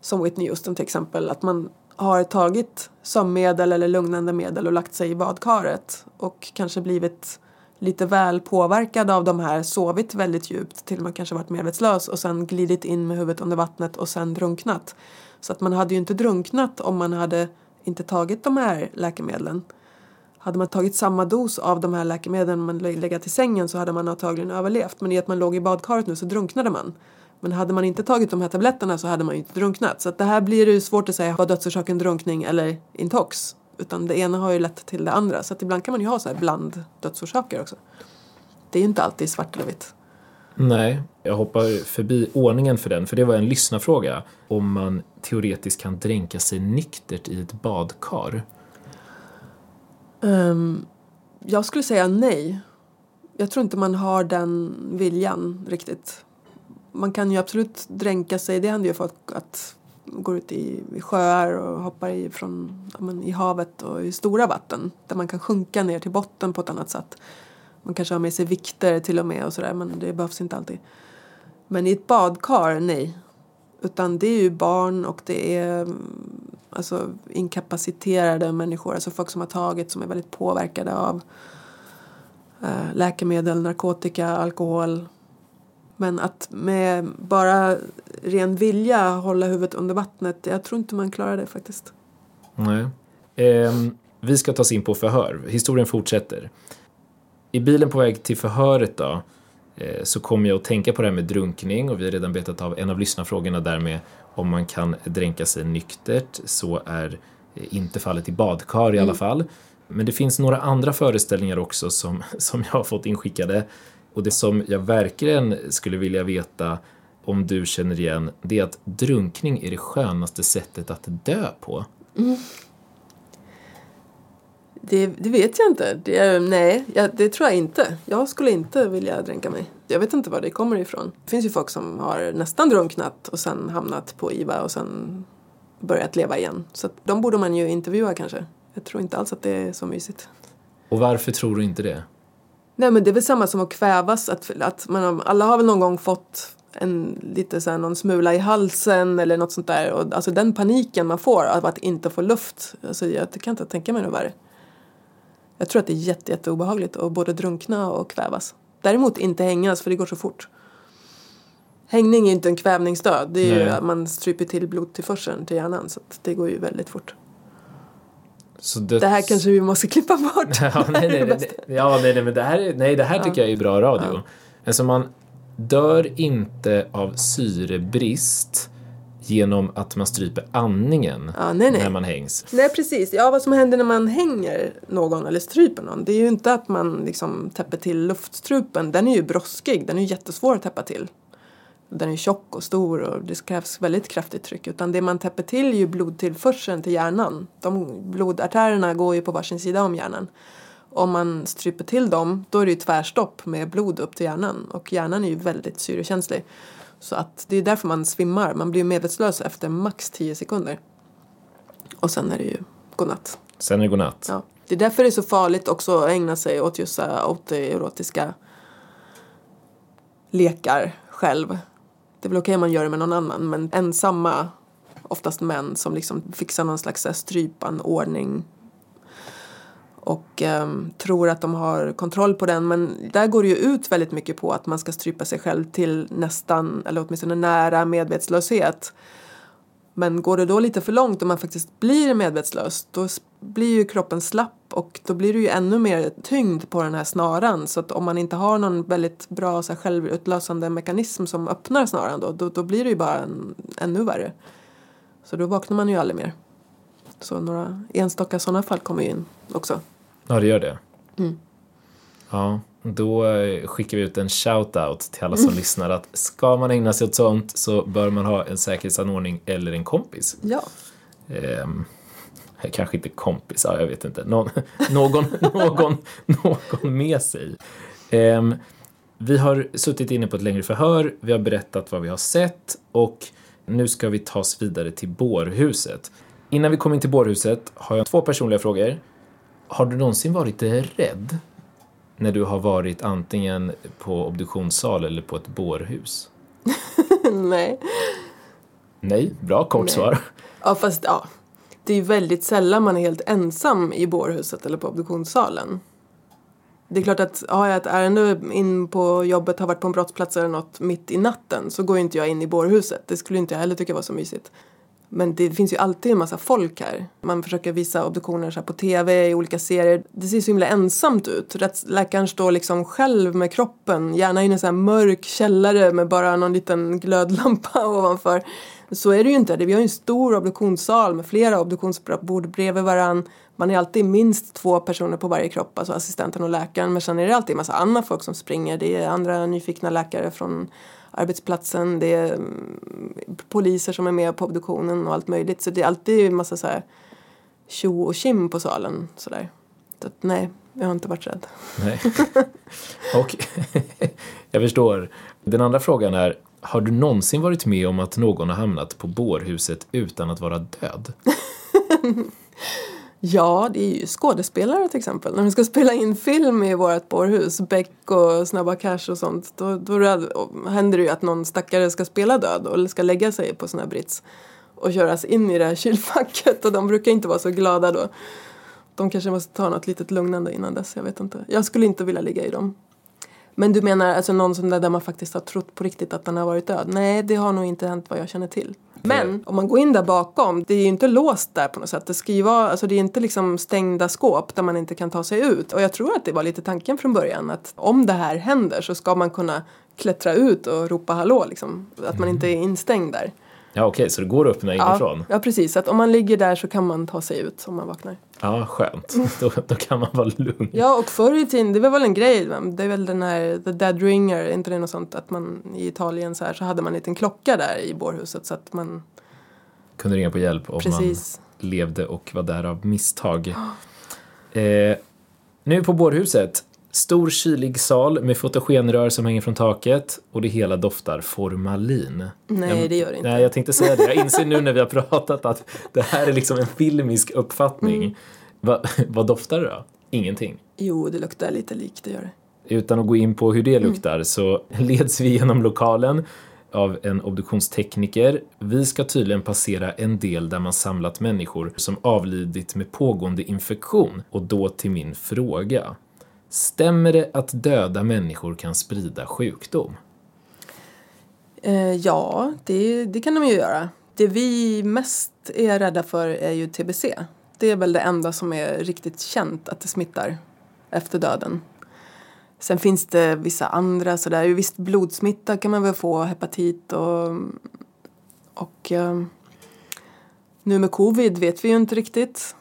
som Whitney Houston till exempel. Att man har tagit sömnmedel eller lugnande medel och lagt sig i badkaret och kanske blivit lite väl påverkad av de här, sovit väldigt djupt, till och med kanske varit medvetslös och sen glidit in med huvudet under vattnet och sen drunknat. Så att man hade ju inte drunknat om man hade inte tagit de här läkemedlen. Hade man tagit samma dos av de här läkemedlen man legat i sängen så hade man antagligen överlevt. Men i att man låg i badkaret nu så drunknade man. Men hade man inte tagit de här tabletterna så hade man ju inte drunknat. Så att det här blir ju svårt att säga, var dödsorsaken drunkning eller intox? Utan det ena har ju lett till det andra. Så att ibland kan man ju ha så här bland dödsorsaker också. Det är ju inte alltid svart eller vitt. Nej, jag hoppar förbi ordningen för den, för det var en lyssnarfråga. Om man teoretiskt kan dränka sig nyktert i ett badkar. Ehm, jag skulle säga nej. Jag tror inte man har den viljan riktigt. Man kan ju absolut dränka sig. Det händer ju folk att går ut i, i sjöar och hoppar i, från, men, i havet och i stora vatten där man kan sjunka ner till botten på ett annat sätt. Man kanske har med sig vikter till och med och sådär men det behövs inte alltid. Men i ett badkar, nej. Utan det är ju barn och det är mm, alltså, inkapaciterade människor, alltså folk som har tagit som är väldigt påverkade av eh, läkemedel, narkotika, alkohol. Men att med bara ren vilja hålla huvudet under vattnet, jag tror inte man klarar det faktiskt. Nej. Ehm, vi ska ta oss in på förhör. Historien fortsätter. I bilen på väg till förhöret då, eh, så kommer jag att tänka på det här med drunkning och vi har redan betat av en av lyssnarfrågorna där med om man kan dränka sig nyktert. Så är eh, inte fallet i badkar i alla fall. Men det finns några andra föreställningar också som, som jag har fått inskickade. Och det som jag verkligen skulle vilja veta om du känner igen, det är att drunkning är det skönaste sättet att dö på. Det, det vet jag inte. Det, nej, jag, det tror jag inte. Jag skulle inte vilja dränka mig. Jag vet inte var det kommer ifrån. Det finns ju folk som har nästan drunknat och sen hamnat på IVA och sen börjat leva igen. Så de borde man ju intervjua kanske. Jag tror inte alls att det är så mysigt. Och varför tror du inte det? Nej men det är väl samma som att kvävas. Att, att man, alla har väl någon gång fått en, lite så här, någon smula i halsen eller något sånt där. Och, alltså den paniken man får av att inte få luft. Alltså, jag kan inte tänka mig något värre. Jag tror att det är jätte, jätte obehagligt att både drunkna och kvävas. Däremot inte hängas för det går så fort. Hängning är inte en kvävningsdöd. Det är ju man stryper till blodtillförseln till hjärnan. Så det går ju väldigt fort. Döds... Det här kanske vi måste klippa bort. ja, nej, nej, nej, ja, nej, nej, men det här, är- nej, det här tycker jag är bra radio. Alltså man dör inte av syrebrist genom att man stryper andningen Ja, nej, nej. när man hängs. Nej precis, ja vad som händer när man hänger någon eller stryper någon det är ju inte att man liksom täpper till luftstrupen, den är ju broskig, den är ju jättesvår att täppa till. Den är tjock och stor och det krävs väldigt kraftigt tryck utan det man täpper till är ju blodtillförseln till hjärnan. De blodartärerna går ju på varsin sida om hjärnan. Om man stryper till dem då är det ju tvärstopp med blod upp till hjärnan och hjärnan är ju väldigt syrekänslig. Så att det är därför man svimmar, man blir medvetslös efter max 10 sekunder. Och sen är det ju godnatt. Sen är det godnatt. Ja. Det är därför det är så farligt också att ägna sig åt just autoerotiska lekar själv. Det är väl okej om man gör det med någon annan men ensamma, oftast män som liksom fixar någon slags strypanordning och eh, tror att de har kontroll på den men där går det ju ut väldigt mycket på att man ska strypa sig själv till nästan eller åtminstone nära medvetslöshet. Men går det då lite för långt och man faktiskt blir medvetslös då blir ju kroppen slapp och då blir det ju ännu mer tyngd på den här snaran så att om man inte har någon väldigt bra så här, självutlösande mekanism som öppnar snaran då, då, då blir det ju bara en, ännu värre. Så då vaknar man ju aldrig mer. Så några enstaka sådana fall kommer ju in också. Ja, det gör det. Mm. Ja, då eh, skickar vi ut en shout-out till alla som lyssnar att ska man ägna sig åt sånt så bör man ha en säkerhetsanordning eller en kompis. Ja. Ehm, kanske inte kompis, ja, jag vet inte. Någon, någon, någon, någon med sig. Ehm, vi har suttit inne på ett längre förhör, vi har berättat vad vi har sett och nu ska vi ta oss vidare till bårhuset. Innan vi kommer in till bårhuset har jag två personliga frågor. Har du någonsin varit rädd när du har varit antingen på obduktionssal eller på ett bårhus? Nej. Nej, bra kort Nej. svar. Ja fast ja. Det är väldigt sällan man är helt ensam i bårhuset eller på obduktionssalen. Det är klart att har jag ett ärende in på jobbet, har varit på en brottsplats eller något mitt i natten så går ju inte jag in i bårhuset. Det skulle inte jag heller tycka var så mysigt. Men det finns ju alltid en massa folk här. Man försöker visa obduktioner så här på tv, i olika serier. Det ser så himla ensamt ut. Rättsläkaren står liksom själv med kroppen, gärna i en sån här mörk källare med bara någon liten glödlampa ovanför. Så är det ju inte. Vi har ju en stor obduktionssal med flera obduktionsbord bredvid varann. Man är alltid minst två personer på varje kropp, alltså assistenten och läkaren. Men sen är det alltid en massa andra folk som springer. Det är andra nyfikna läkare från arbetsplatsen. Det är mm, poliser som är med på obduktionen och allt möjligt. Så det är alltid en massa så här tjo och kim på salen. Sådär. Så att, nej, jag har inte varit rädd. Nej. Och jag förstår. Den andra frågan är, har du någonsin varit med om att någon har hamnat på bårhuset utan att vara död? Ja, det är ju skådespelare till exempel. När de ska spela in film i vårt bårhus, Beck och Snabba Cash och sånt, då, då händer det ju att någon stackare ska spela död och ska lägga sig på sån här brits och köras in i det här kylfacket och de brukar inte vara så glada då. De kanske måste ta något litet lugnande innan dess, jag vet inte. Jag skulle inte vilja ligga i dem. Men du menar alltså någon som där, där man faktiskt har trott på riktigt att den har varit död? Nej, det har nog inte hänt vad jag känner till. Men om man går in där bakom, det är ju inte låst där på något sätt. Det ska ju vara, alltså det är inte liksom stängda skåp där man inte kan ta sig ut. Och jag tror att det var lite tanken från början att om det här händer så ska man kunna klättra ut och ropa hallå liksom. Att man inte är instängd där. Ja, okej, så det går att öppna inifrån? Ja, ja, precis. Att om man ligger där så kan man ta sig ut om man vaknar. Ja, skönt. Då, då kan man vara lugn. Ja, och förr i tiden, det var väl en grej, det är väl den här The Dead Ringer, inte det något sånt att man i Italien så här så hade man en liten klocka där i bårhuset så att man, Kunde ringa på hjälp om precis. man levde och var där av misstag. Eh, nu på bårhuset. Stor kylig sal med fotogenrör som hänger från taket och det hela doftar formalin. Nej, Jag- det gör det inte. Nej, jag tänkte säga det. Jag inser nu när vi har pratat att det här är liksom en filmisk uppfattning. Mm. Va, vad doftar det då? Ingenting. Jo, det luktar lite lik, det gör det. Utan att gå in på hur det luktar så leds vi genom lokalen av en obduktionstekniker. Vi ska tydligen passera en del där man samlat människor som avlidit med pågående infektion. Och då till min fråga. Stämmer det att döda människor kan sprida sjukdom? Eh, ja, det, det kan de ju göra. Det vi mest är rädda för är ju TBC. Det är väl det enda som är riktigt känt att det smittar efter döden. Sen finns det vissa andra sådär. Visst blodsmitta kan man väl få, hepatit och, och eh, nu med covid vet vi ju inte riktigt.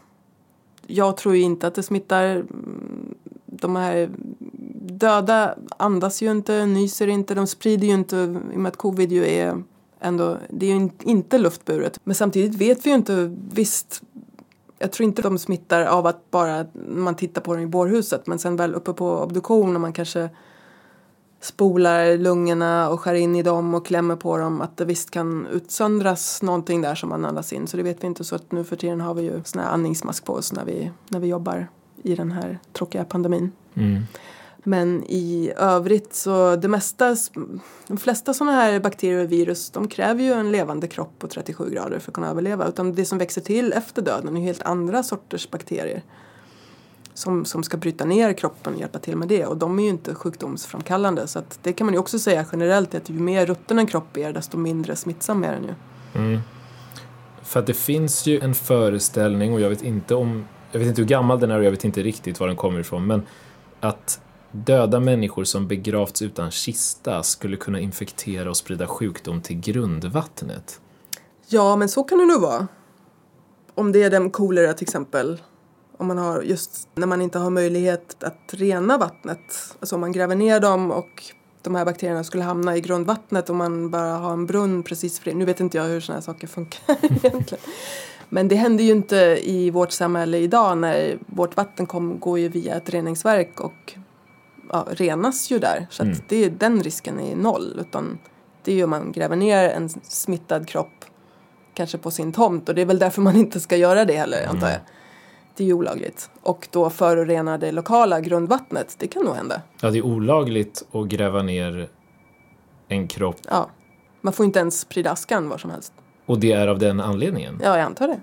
Jag tror ju inte att det smittar. Mm, de här döda andas ju inte, nyser inte, de sprider ju inte i och med att covid ju är ändå, det är ju inte luftburet. Men samtidigt vet vi ju inte, visst jag tror inte de smittar av att bara man tittar på dem i bårhuset men sen väl uppe på obduktion och man kanske spolar lungorna och skär in i dem och klämmer på dem att det visst kan utsöndras någonting där som man andas in så det vet vi inte så att nu för tiden har vi ju sån här andningsmask på oss när vi, när vi jobbar i den här tråkiga pandemin. Mm. Men i övrigt så det mesta, de flesta sådana här bakterier och virus de kräver ju en levande kropp på 37 grader för att kunna överleva. Utan det som växer till efter döden är helt andra sorters bakterier. Som, som ska bryta ner kroppen och hjälpa till med det. Och de är ju inte sjukdomsframkallande. Så att det kan man ju också säga generellt att ju mer rutten en kropp är desto mindre smittsam är den ju. Mm. För att det finns ju en föreställning och jag vet inte om jag vet inte hur gammal den är och jag vet inte riktigt var den kommer ifrån men att Döda människor som begravts utan kista skulle kunna infektera och sprida sjukdom till grundvattnet. Ja, men så kan det nog vara. Om det är den kolera till exempel. Om man har just när man inte har möjlighet att rena vattnet. Alltså om man gräver ner dem och de här bakterierna skulle hamna i grundvattnet och man bara har en brunn precis för det. Nu vet inte jag hur sådana här saker funkar egentligen. Men det händer ju inte i vårt samhälle idag när vårt vatten kom, går ju via ett reningsverk och ja, renas ju där. Så mm. det, den risken är noll. Utan det är ju om man gräver ner en smittad kropp kanske på sin tomt och det är väl därför man inte ska göra det heller antar jag. Det är ju olagligt. Och då förorena det lokala grundvattnet, det kan nog hända. Ja, det är olagligt att gräva ner en kropp. Ja. Man får inte ens sprida askan var som helst. Och det är av den anledningen? Ja, jag antar det.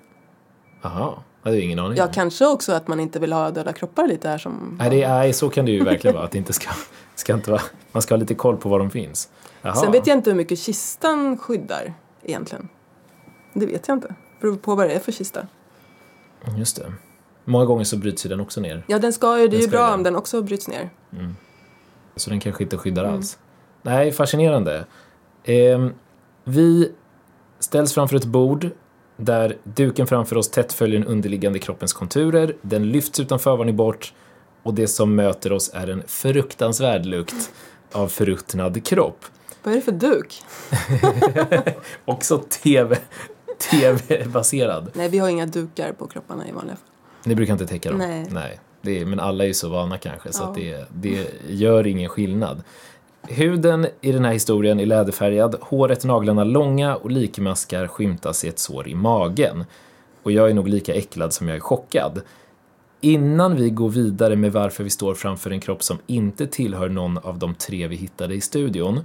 Aha. Jag hade ingen aning. Ja, kanske också att man inte vill ha döda kroppar lite här som... Nej, det är, så kan det ju verkligen vara. Att det inte ska, ska inte vara, man ska ha lite koll på var de finns. Jaha. Sen vet jag inte hur mycket kistan skyddar egentligen. Det vet jag inte. Det beror på vad det är för kista. Just det. Många gånger så bryts ju den också ner. Ja, den ska ju. Det är ju bra den. om den också bryts ner. Mm. Så den kanske inte skyddar mm. alls. Nej, fascinerande. Eh, vi ställs framför ett bord där duken framför oss tätt följer den underliggande kroppens konturer, den lyfts utan förvarning bort och det som möter oss är en fruktansvärd lukt av förruttnad kropp. Vad är det för duk? Också TV, TV-baserad. Nej, vi har inga dukar på kropparna i vanliga fall. Ni brukar inte täcka dem? Nej. Nej. Är, men alla är ju så vana kanske, så ja. det, det gör ingen skillnad. Huden i den här historien är läderfärgad, håret och naglarna långa och likmaskar skymtas i ett sår i magen. Och jag är nog lika äcklad som jag är chockad. Innan vi går vidare med varför vi står framför en kropp som inte tillhör någon av de tre vi hittade i studion,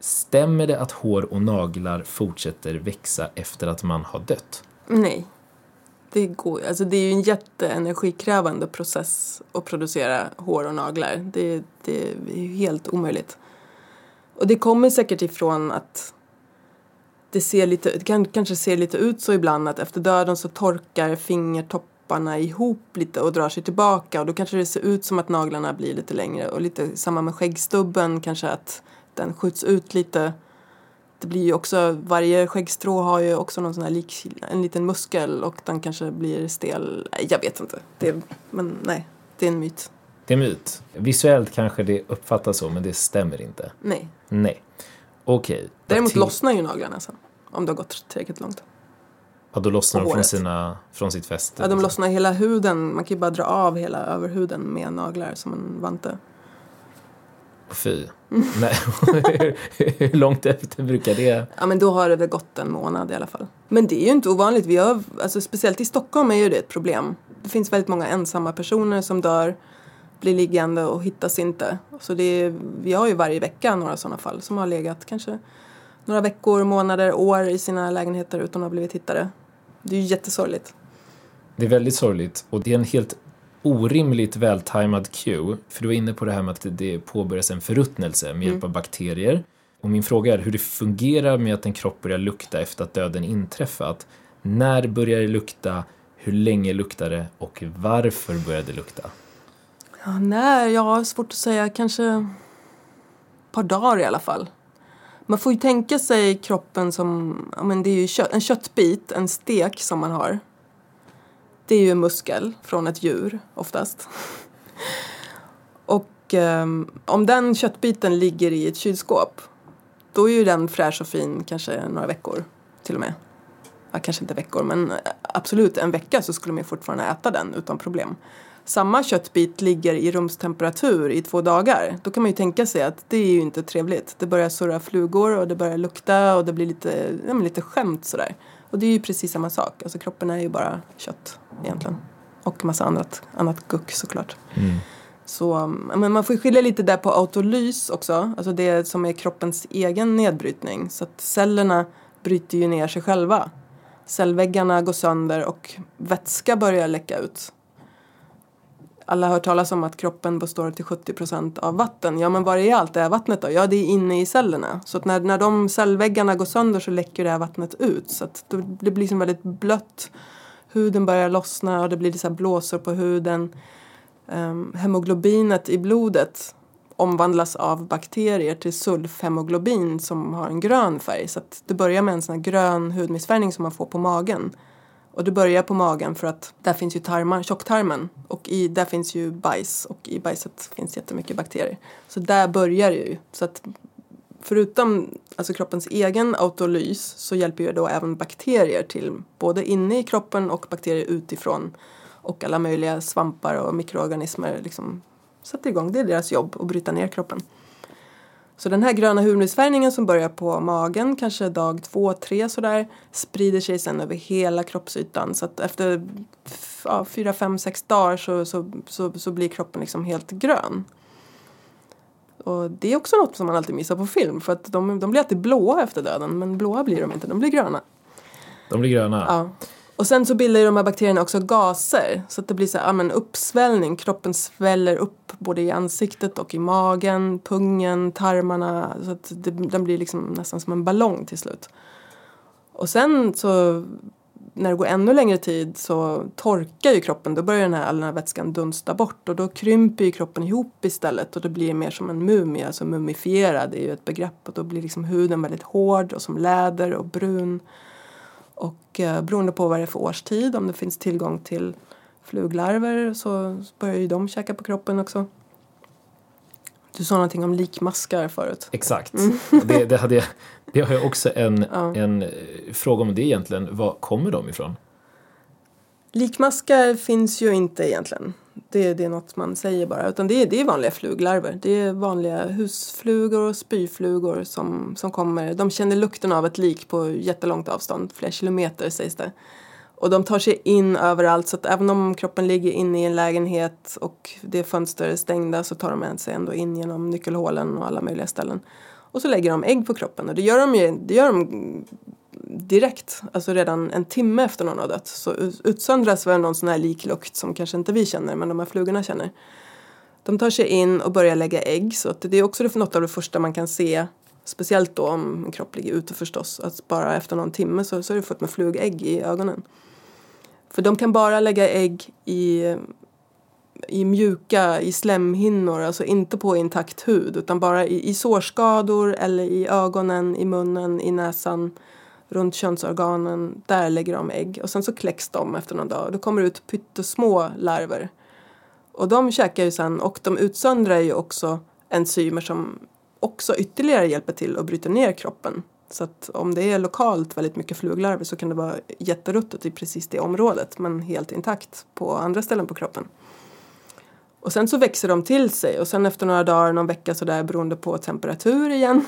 stämmer det att hår och naglar fortsätter växa efter att man har dött? Nej. Det, går, alltså det är ju en jätteenergikrävande process att producera hår och naglar. Det, det är helt omöjligt. Och det kommer säkert ifrån att det ser lite, det kan, kanske ser lite ut så ibland att efter döden så torkar fingertopparna ihop lite och drar sig tillbaka och då kanske det ser ut som att naglarna blir lite längre och lite samma med skäggstubben kanske att den skjuts ut lite. Det blir ju också, varje skäggstrå har ju också någon sån här lik, en liten muskel och den kanske blir stel. Jag vet inte. Det, men nej, det är en myt. Det är myt. Visuellt kanske det uppfattas så, men det stämmer inte. Nej. Nej. Okej. Okay. Däremot lossnar ju naglarna sen. Om det har gått tillräckligt långt. Ja, då lossnar de från, sina, från sitt fäste? Ja, de lossnar hela huden. Man kan ju bara dra av hela överhuden med naglar som en vante. Fy. Nej. Hur långt efter brukar det? Ja men då har det väl gått en månad i alla fall. Men det är ju inte ovanligt. Vi har, alltså, speciellt i Stockholm är ju det ett problem. Det finns väldigt många ensamma personer som dör blir liggande och hittas inte. Så det är, vi har ju varje vecka några sådana fall som har legat kanske några veckor, månader, år i sina lägenheter utan att ha blivit hittade. Det är ju jättesorgligt. Det är väldigt sorgligt och det är en helt orimligt vältajmad cue. För du var inne på det här med att det påbörjas en förruttnelse med hjälp Mm. av bakterier. Och min fråga är hur det fungerar med att en kropp börjar lukta efter att döden inträffat. När börjar det lukta? Hur länge luktar det? Och varför börjar det lukta? Ja, nej, jag har svårt att säga. Kanske ett par dagar i alla fall. Man får ju tänka sig kroppen som, ja men det är ju kött, en köttbit, en stek som man har. Det är ju en muskel från ett djur oftast. Och ehm, om den köttbiten ligger i ett kylskåp då är ju den fräsch och fin kanske några veckor till och med. Ja, kanske inte veckor men eh, absolut en vecka så skulle man ju fortfarande äta den utan problem. Samma köttbit ligger i rumstemperatur i två dagar. Då kan man ju tänka sig att det är ju inte trevligt. Det börjar surra flugor och det börjar lukta och det blir lite, ja, lite skämt sådär. Och det är ju precis samma sak. Alltså kroppen är ju bara kött egentligen. Och massa annat, annat guck såklart. Så um, men man får skilja lite där på autolys också, alltså det som är kroppens egen nedbrytning. Så att cellerna bryter ju ner sig själva. Cellväggarna går sönder och vätska börjar läcka ut. Alla har hört talas om att kroppen består till 70% av vatten. Ja, men var är allt det här vattnet då? Ja, det är inne i cellerna. Så att när, när de cellväggarna går sönder så läcker det här vattnet ut. Så att det, det blir som väldigt blött. Huden börjar lossna och det blir så här blåsor på huden. Um, hemoglobinet i blodet omvandlas av bakterier till sulfhemoglobin som har en grön färg. Så att det börjar med en sån här grön hudmissfärgning som man får på magen. Och du börjar på magen för att där finns ju tarmar, tjocktarmen och i, där finns ju bajs och i bajset finns jättemycket bakterier. Så där börjar det ju. Så att förutom alltså kroppens egen autolys så hjälper ju då även bakterier till både inne i kroppen och bakterier utifrån och alla möjliga svampar och mikroorganismer liksom sätter igång. Det är deras jobb att bryta ner kroppen. Så den här gröna hudmissfärgningen som börjar på magen, kanske dag två, tre sådär, sprider sig sen över hela kroppsytan. Så att efter ja, fyra, fem, sex dagar så, så, så, så blir kroppen liksom helt grön. Och det är också något som man alltid missar på film för att de, de blir alltid blåa efter döden men blåa blir de inte, de blir gröna. De blir gröna. Ja. Och sen så bildar ju de här bakterierna också gaser så att det blir så här, ja, uppsvällning. Kroppen sväller upp både i ansiktet och i magen, pungen, tarmarna. Så att det, den blir liksom nästan som en ballong till slut. Och sen så när det går ännu längre tid så torkar ju kroppen. Då börjar den här, all den här vätskan dunsta bort och då krymper ju kroppen ihop istället och det blir mer som en mumie, alltså mumifierad är ju ett begrepp och då blir liksom huden väldigt hård och som läder och brun. Och eh, beroende på vad det är för årstid, om det finns tillgång till fluglarver så börjar ju de käka på kroppen också. Du sa någonting om likmaskar förut. Exakt. Mm. Det, det, hade jag, det har jag också en, en eh, fråga om det egentligen. Var kommer de ifrån? Likmaskar finns ju inte egentligen. Det, det är något man säger bara. Utan det det är vanliga fluglarver. Det är vanliga husflugor och spyflugor som, som kommer. De känner lukten av ett lik på jättelångt avstånd. Flera kilometer sägs det. Och de tar sig in överallt så att även om kroppen ligger inne i en lägenhet och det är stängda så tar de sig ändå in genom nyckelhålen och alla möjliga ställen. Och så lägger de ägg på kroppen och det gör de ju det gör de direkt, alltså redan en timme efter någon har dött så utsöndras väl någon sån här liklukt som kanske inte vi känner men de här flugorna känner. De tar sig in och börjar lägga ägg så att det är också något av det första man kan se Speciellt då om en kropp ligger ute förstås. Att bara efter någon timme så, så är det fullt med flugägg i ögonen. För de kan bara lägga ägg i, i mjuka, i slemhinnor, alltså inte på intakt hud utan bara i, i sårskador eller i ögonen, i munnen, i näsan, runt könsorganen. Där lägger de ägg och sen så kläcks de efter någon dag. och Då kommer det ut pyttesmå larver. Och de käkar ju sen och de utsöndrar ju också enzymer som också ytterligare hjälper till att bryta ner kroppen. Så att om det är lokalt väldigt mycket fluglarver så kan det vara jätteruttet i precis det området men helt intakt på andra ställen på kroppen. Och sen så växer de till sig och sen efter några dagar, någon vecka sådär beroende på temperatur igen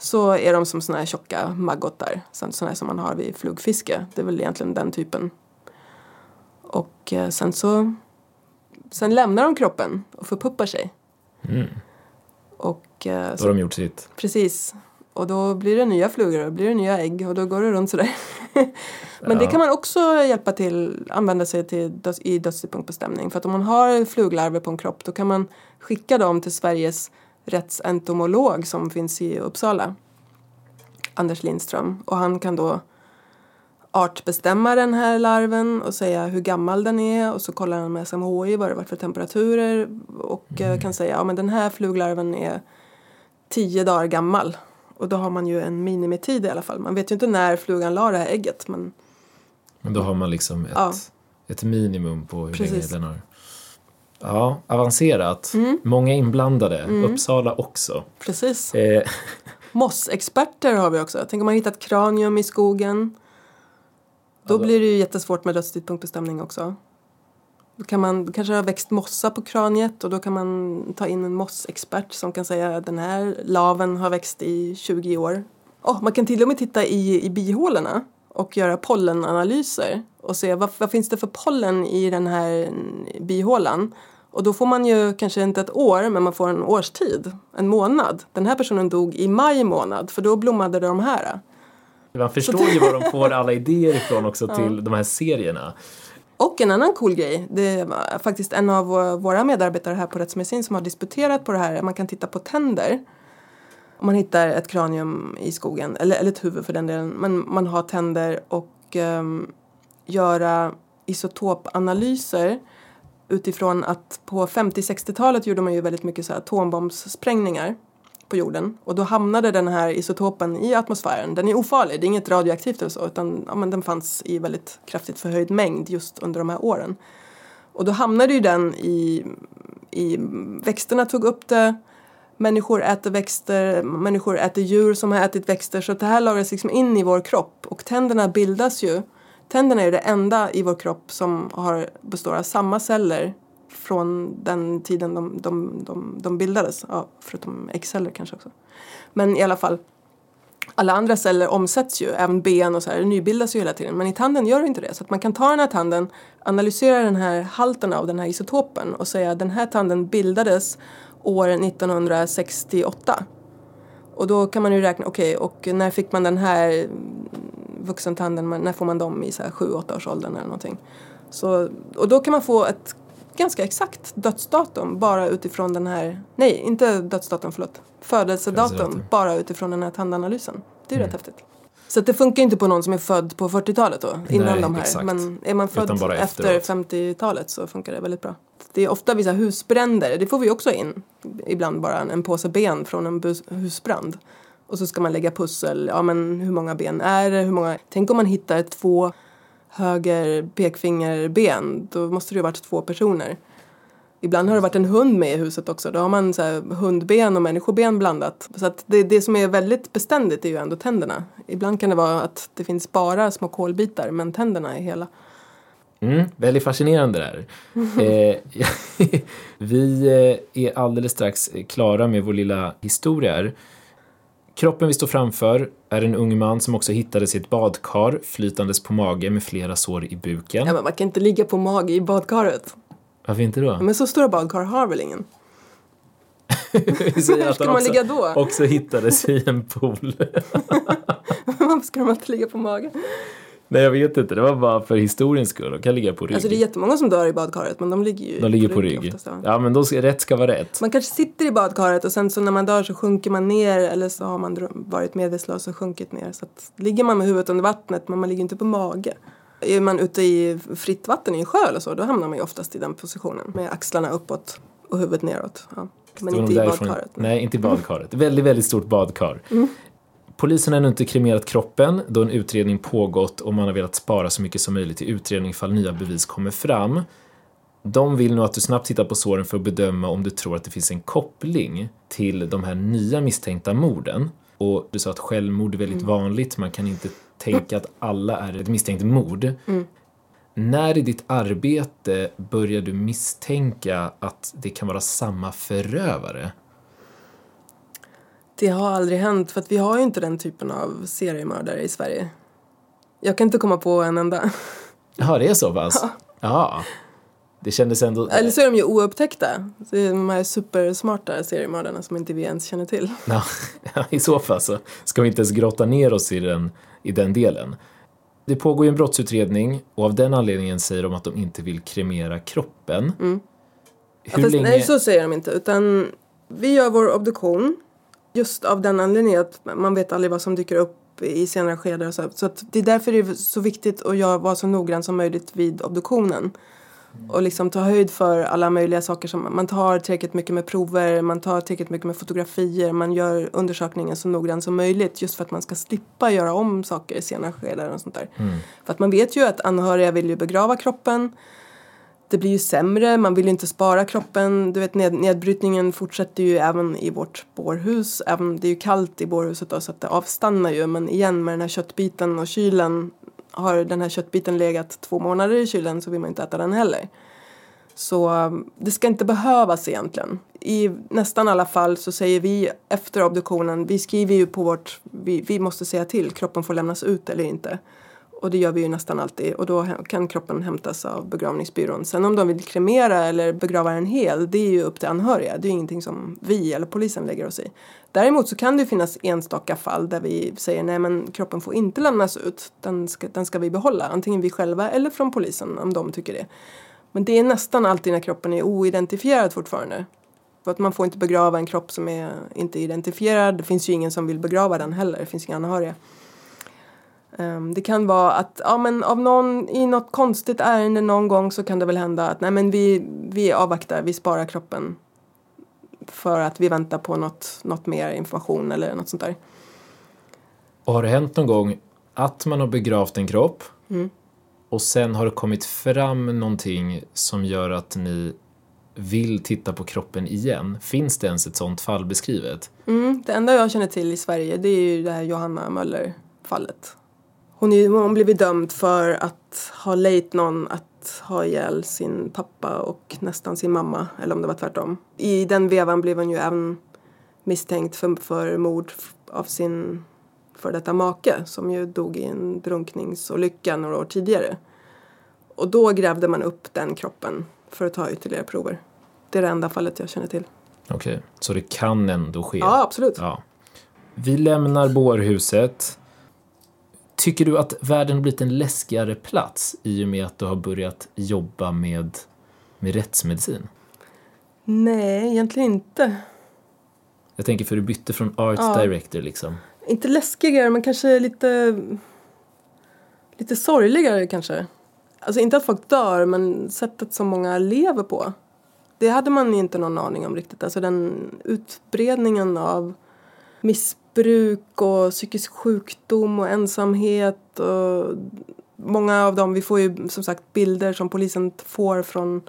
så är de som såna här tjocka maggotar, såna här som man har vid flugfiske. Det är väl egentligen den typen. Och eh, sen så Sen lämnar de kroppen och förpuppar sig. Och eh, Då så har de gjort sitt. Precis. Och då blir det nya flugor och blir det nya ägg och då går det runt sådär. Men det Ja. kan man också hjälpa till, använda sig till döds, i dödstidpunktbestämning. För att om man har fluglarver på en kropp då kan man skicka dem till Sveriges rättsentomolog som finns i Uppsala. Anders Lindström. Och han kan då artbestämma den här larven och säga hur gammal den är och så kollar han med SMHI vad det varit för temperaturer och eh, kan säga ja men den här fluglarven är tio dagar gammal. Och då har man ju en minimitid i alla fall. Man vet ju inte när flugan la det här ägget men Men då har man liksom ett, Ja. ett minimum på hur länge Precis. den har... Ja, avancerat. Många inblandade. Uppsala också. precis. Eh, Mossexperter har vi också. Tänk om man hittat kranium i skogen. Då då- blir det ju jättesvårt med dödstidpunktbestämning också. Då kan man kanske har växt mossa på kraniet och då kan man ta in en mossexpert som kan säga att den här laven har växt i 20 år. Oh, man kan till och med titta i, i bihålorna och göra pollenanalyser och se vad, vad finns det för pollen i den här bihålan. Och då får man ju kanske inte ett år men man får en årstid, en månad. Den här personen dog i maj månad för då blommade de här. man förstår ju var de får alla idéer ifrån också till de här serierna. Och en annan cool grej, det var faktiskt en av vå- våra medarbetare här på Rättsmedicin som har disputerat på det här. Man kan titta på tänder. Om man hittar ett kranium i skogen, eller, eller ett huvud för den delen, men man har tänder och ehm, göra isotopanalyser utifrån att på 50-60-talet gjorde man ju väldigt mycket så här atombombssprängningar på jorden och då hamnade den här isotopen i atmosfären. Den är ofarlig, det är inget radioaktivt eller så utan ja, men den fanns i väldigt kraftigt förhöjd mängd just under de här åren. Och då hamnade ju den i, i växterna tog upp det, människor äter växter, människor äter djur som har ätit växter så det här lagras liksom in i vår kropp och tänderna bildas ju. Tänderna är det enda i vår kropp som har, består av samma celler från den tiden de, de, de, de bildades. Ja, förutom äggceller kanske också. Men i alla fall, alla andra celler omsätts ju, även ben och så här, nybildas ju hela tiden. Men i tanden gör det inte det. Så att man kan ta den här tanden, analysera den här halten av den här isotopen och säga att den här tanden bildades år 1968. Och då kan man ju räkna, okej, och när fick man den här mm, vuxentanden, när får man dem i så här 7-8 års åldern eller någonting. Så, och då kan man få ett ganska exakt dödsdatum bara utifrån den här, nej inte dödsdatum förlåt, födelsedatum Födelsedatum. bara utifrån den här tandanalysen. Det är ju rätt häftigt. Så det funkar inte på någon som är född på 40-talet då, innan Nej, de här. exakt. Men är man född efter efteråt. 50-talet så funkar det väldigt bra. Det är ofta vissa husbränder, det får vi också in. Ibland bara en, en påse ben från en bus, husbrand. Och så ska man lägga pussel, ja men hur många ben är det? Hur många... Tänk om man hittar två höger pekfingerben, då måste det ju ha varit två personer. Ibland har det varit en hund med i huset också. Då har man så hundben och människoben blandat. Så att det, det som är väldigt beständigt är ju ändå tänderna. Ibland kan det vara att det finns bara små kolbitar men tänderna är hela. Mm, väldigt fascinerande där. eh, vi eh, är alldeles strax klara med vår lilla historia här. Kroppen vi står framför är en ung man som också hittades i ett badkar flytandes på mage med flera sår i buken. Ja, men man kan inte ligga på mage i badkaret. Varför inte då? Men så stora badkar har väl ingen? Hur ska man också, ligga då? också hittades i en pool. Varför ska de alltid ligga på mage? Nej, jag vet inte. Det var bara för historiens skull. De kan ligga på rygg. Alltså det är jättemånga som dör i badkaret men de ligger ju De ligger på rygg. oftast, ja. Ja, men då ska, rätt ska vara rätt. Man kanske sitter i badkaret och sen så när man dör så sjunker man ner eller så har man varit medvetslös och sjunkit ner. Så att, ligger man med huvudet under vattnet men man ligger inte på mage. Är man ute i fritt vatten i en sjö eller så då hamnar man ju oftast i den positionen med axlarna uppåt och huvudet neråt. Ja. Men inte i nog därifrån- badkaret. Nej, inte i badkaret. väldigt, väldigt stort badkar. Polisen har ännu inte kremerat kroppen då en utredning pågått och man har velat spara så mycket som möjligt till utredning ifall nya bevis kommer fram. De vill nu att du snabbt tittar på såren för att bedöma om du tror att det finns en koppling till de här nya misstänkta morden. Och du sa att självmord är väldigt vanligt, man kan inte tänka att alla är ett misstänkt mord. När i ditt arbete börjar du misstänka att det kan vara samma förövare? Det har aldrig hänt för att vi har ju inte den typen av seriemördare i Sverige. Jag kan inte komma på en enda. Jaha, det är så pass? Ja. Det kändes ändå... Eller så är de ju oupptäckta. Det är de här supersmarta seriemördarna som inte vi ens känner till. Ja, I så fall så ska vi inte ens grotta ner oss i den, i den delen. Det pågår ju en brottsutredning och av den anledningen säger de att de inte vill kremera kroppen. Mm. Ja, fast, länge... Nej, så säger de inte. Utan vi gör vår obduktion just av den anledningen att man vet aldrig vad som dyker upp i senare skeden. Så, så det är därför det är så viktigt att göra, vara så noggrann som möjligt vid obduktionen. Och liksom ta höjd för alla möjliga saker som man tar tillräckligt mycket med prover, man tar tillräckligt mycket med fotografier, man gör undersökningen så noggrant som möjligt just för att man ska slippa göra om saker i senare skeden och sånt där. För att man vet ju att anhöriga vill ju begrava kroppen det blir ju sämre, man vill ju inte spara kroppen. Du vet ned, nedbrytningen fortsätter ju även i vårt bårhus. Även, det är ju kallt i bårhuset då, så att det avstannar ju. Men igen med den här köttbiten och kylen. Har den här köttbiten legat två månader i kylen så vill man inte äta den heller. Så um, det ska inte behövas egentligen. I nästan alla fall så säger vi efter obduktionen, vi skriver ju på vårt, vi, vi måste säga till, kroppen får lämnas ut eller inte. Och det gör vi ju nästan alltid och då kan kroppen hämtas av begravningsbyrån. Sen om de vill kremera eller begrava den hel, det är ju upp till anhöriga. Det är ingenting som vi eller polisen lägger oss i. Däremot så kan det finnas enstaka fall där vi säger nej men kroppen får inte lämnas ut. Den ska, den ska vi behålla, antingen vi själva eller från polisen om de tycker det. Men det är nästan alltid när kroppen är oidentifierad fortfarande. För att man får inte begrava en kropp som är inte identifierad. Det finns ju ingen som vill begrava den heller. Det finns inga anhöriga. Ehm, det kan vara att ja, men av någon, i något konstigt ärende någon gång så kan det väl hända att nej, men vi, vi avvaktar, vi sparar kroppen för att vi väntar på något, något mer information eller något sånt där. Och har det hänt någon gång att man har begravt en kropp Mm. och sen har det kommit fram någonting som gör att ni vill titta på kroppen igen? Finns det ens ett sånt fall beskrivet? Mm, det enda jag känner till i Sverige det är ju det här Johanna Möller-fallet. Hon, är, hon blev dömd för att ha lejt någon att ha ihjäl sin pappa och nästan sin mamma, eller om det var tvärtom. I den vevan blev hon ju även misstänkt för, för mord av sin för detta make som ju dog i en drunkningsolycka några år tidigare. Och då grävde man upp den kroppen för att ta ytterligare prover. Det är det enda fallet jag känner till. Okej, så det kan ändå ske? Ja, absolut. Ja. Vi lämnar bårhuset. Tycker du att världen har blivit en läskigare plats i och med att du har börjat jobba med, med rättsmedicin? Nej, egentligen inte. Jag tänker för du bytte från art Ja. director liksom. Inte läskigare, men kanske lite... Lite sorgligare kanske. Alltså inte att folk dör, men sättet som många lever på. Det hade man inte någon aning om riktigt. Alltså den utbredningen av missbruk och psykisk sjukdom och ensamhet och många av dem, vi får ju som sagt bilder som polisen får från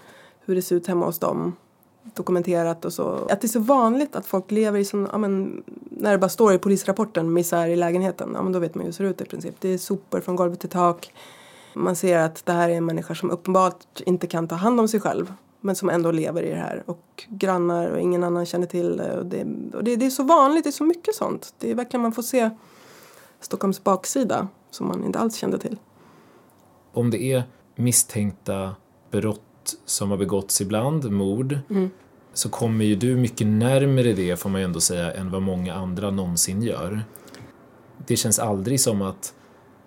hur det ser ut hemma hos dem dokumenterat och så. Att det är så vanligt att folk lever i sån, ja men, när det bara står i polisrapporten misär i lägenheten, ja men då vet man ju hur det ser ut i princip. Det är sopor från golv till tak. Man ser att det här är människa som uppenbart inte kan ta hand om sig själv men som ändå lever i det här och grannar och ingen annan känner till det och det, och det, det är så vanligt, det är så mycket sånt. Det är verkligen man får se Stockholms baksida som man inte alls kände till. Om det är misstänkta brott som har begåtts ibland, mord, Mm. så kommer ju du mycket närmare det, får man ju ändå säga, än vad många andra någonsin gör. Det känns aldrig som att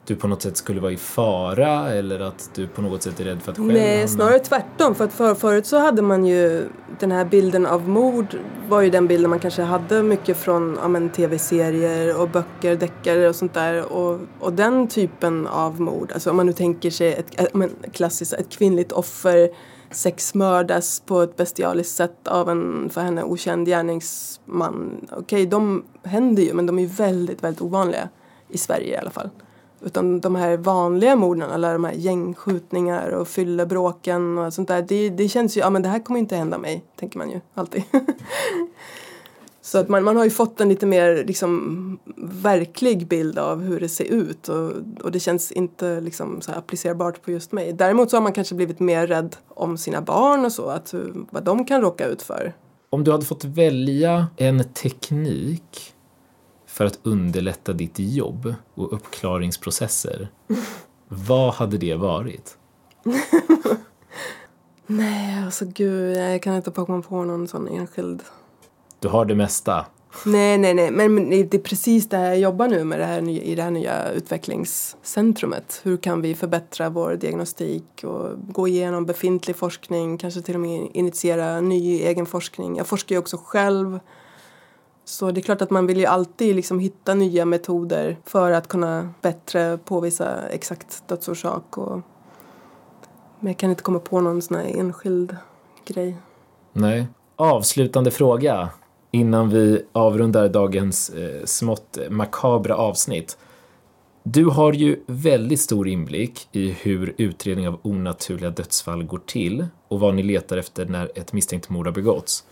du på något sätt skulle vara i fara eller att du på något sätt är rädd för att själv Nej, hamna- snarare tvärtom. För att för, förut så hade man ju den här bilden av mord var ju den bilden man kanske hade mycket från ja, men, tv-serier och böcker, deckare och sånt där. Och, och den typen av mord, alltså om man nu tänker sig ett, men, klassiskt, ett kvinnligt offer sexmördas på ett bestialiskt sätt av en för henne okänd gärningsman. Okej, de händer ju men de är väldigt, väldigt ovanliga. I Sverige i alla fall. Utan de här vanliga morden, alla de här gängskjutningar och fyllebråken och sånt där. Det, det känns ju, ja men det här kommer ju inte hända mig, tänker man ju alltid. Så att man, man har ju fått en lite mer liksom verklig bild av hur det ser ut och, och det känns inte liksom så här applicerbart på just mig. Däremot så har man kanske blivit mer rädd om sina barn och så, att vad de kan råka ut för. Om du hade fått välja en teknik för att underlätta ditt jobb och uppklaringsprocesser, vad hade det varit? Nej, alltså gud, jag kan inte komma på någon sån enskild. Du har det mesta. Nej, nej, nej, men det är precis det jag jobbar nu med det här, i det här nya utvecklingscentrumet. Hur kan vi förbättra vår diagnostik och gå igenom befintlig forskning, kanske till och med initiera ny egen forskning. Jag forskar ju också själv. Så det är klart att man vill ju alltid liksom hitta nya metoder för att kunna bättre påvisa exakt dödsorsak. Och... Men jag kan inte komma på någon sån här enskild grej. Nej. Avslutande fråga innan vi avrundar dagens eh, smått makabra avsnitt. Du har ju väldigt stor inblick i hur utredning av onaturliga dödsfall går till och vad ni letar efter när ett misstänkt mord har begåtts.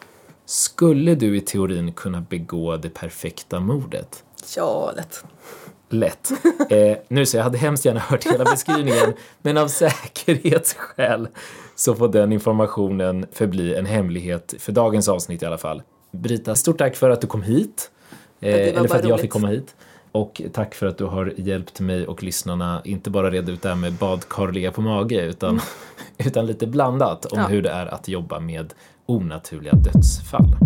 Skulle du i teorin kunna begå det perfekta mordet? Ja, lätt. Lätt. Eh, nu så jag hade hemskt gärna hört hela beskrivningen, men av säkerhetsskäl så får den informationen förbli en hemlighet för dagens avsnitt i alla fall. Brita, stort tack för att du kom hit. Eh, eller för att jag fick komma hit. Och tack för att du har hjälpt mig och lyssnarna inte bara reda ut det här med badkar ligga på mage utan, mm. utan lite blandat om ja. hur det är att jobba med onaturliga dödsfall.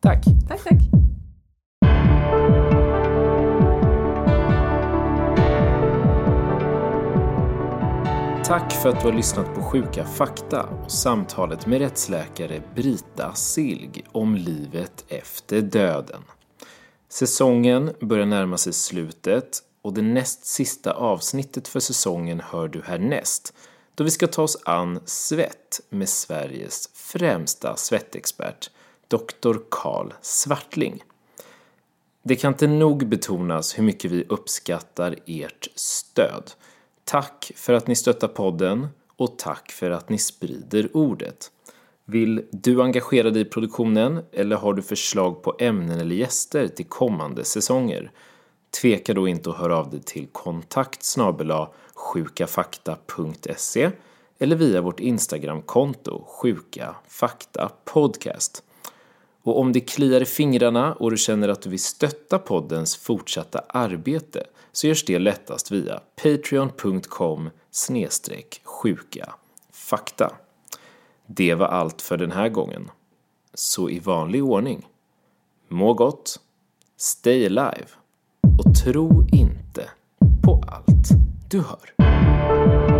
Tack! Tack, tack! Tack för att du har lyssnat på Sjuka fakta och samtalet med rättsläkare Brita Silg om livet efter döden. Säsongen börjar närma sig slutet och det näst sista avsnittet för säsongen hör du härnäst då vi ska ta oss an svett med Sveriges främsta svettexpert, Dr. Karl Svartling. Det kan inte nog betonas hur mycket vi uppskattar ert stöd. Tack för att ni stöttar podden och tack för att ni sprider ordet. Vill du engagera dig i produktionen eller har du förslag på ämnen eller gäster till kommande säsonger? Tveka då inte att höra av dig till kontakt sjukafakta.se eller via vårt Instagramkonto sjukafaktapodcast. Och om det kliar i fingrarna och du känner att du vill stötta poddens fortsatta arbete så görs det lättast via patreon.com sjuka fakta. Det var allt för den här gången. Så i vanlig ordning, må gott, stay alive och tro inte på allt du hör.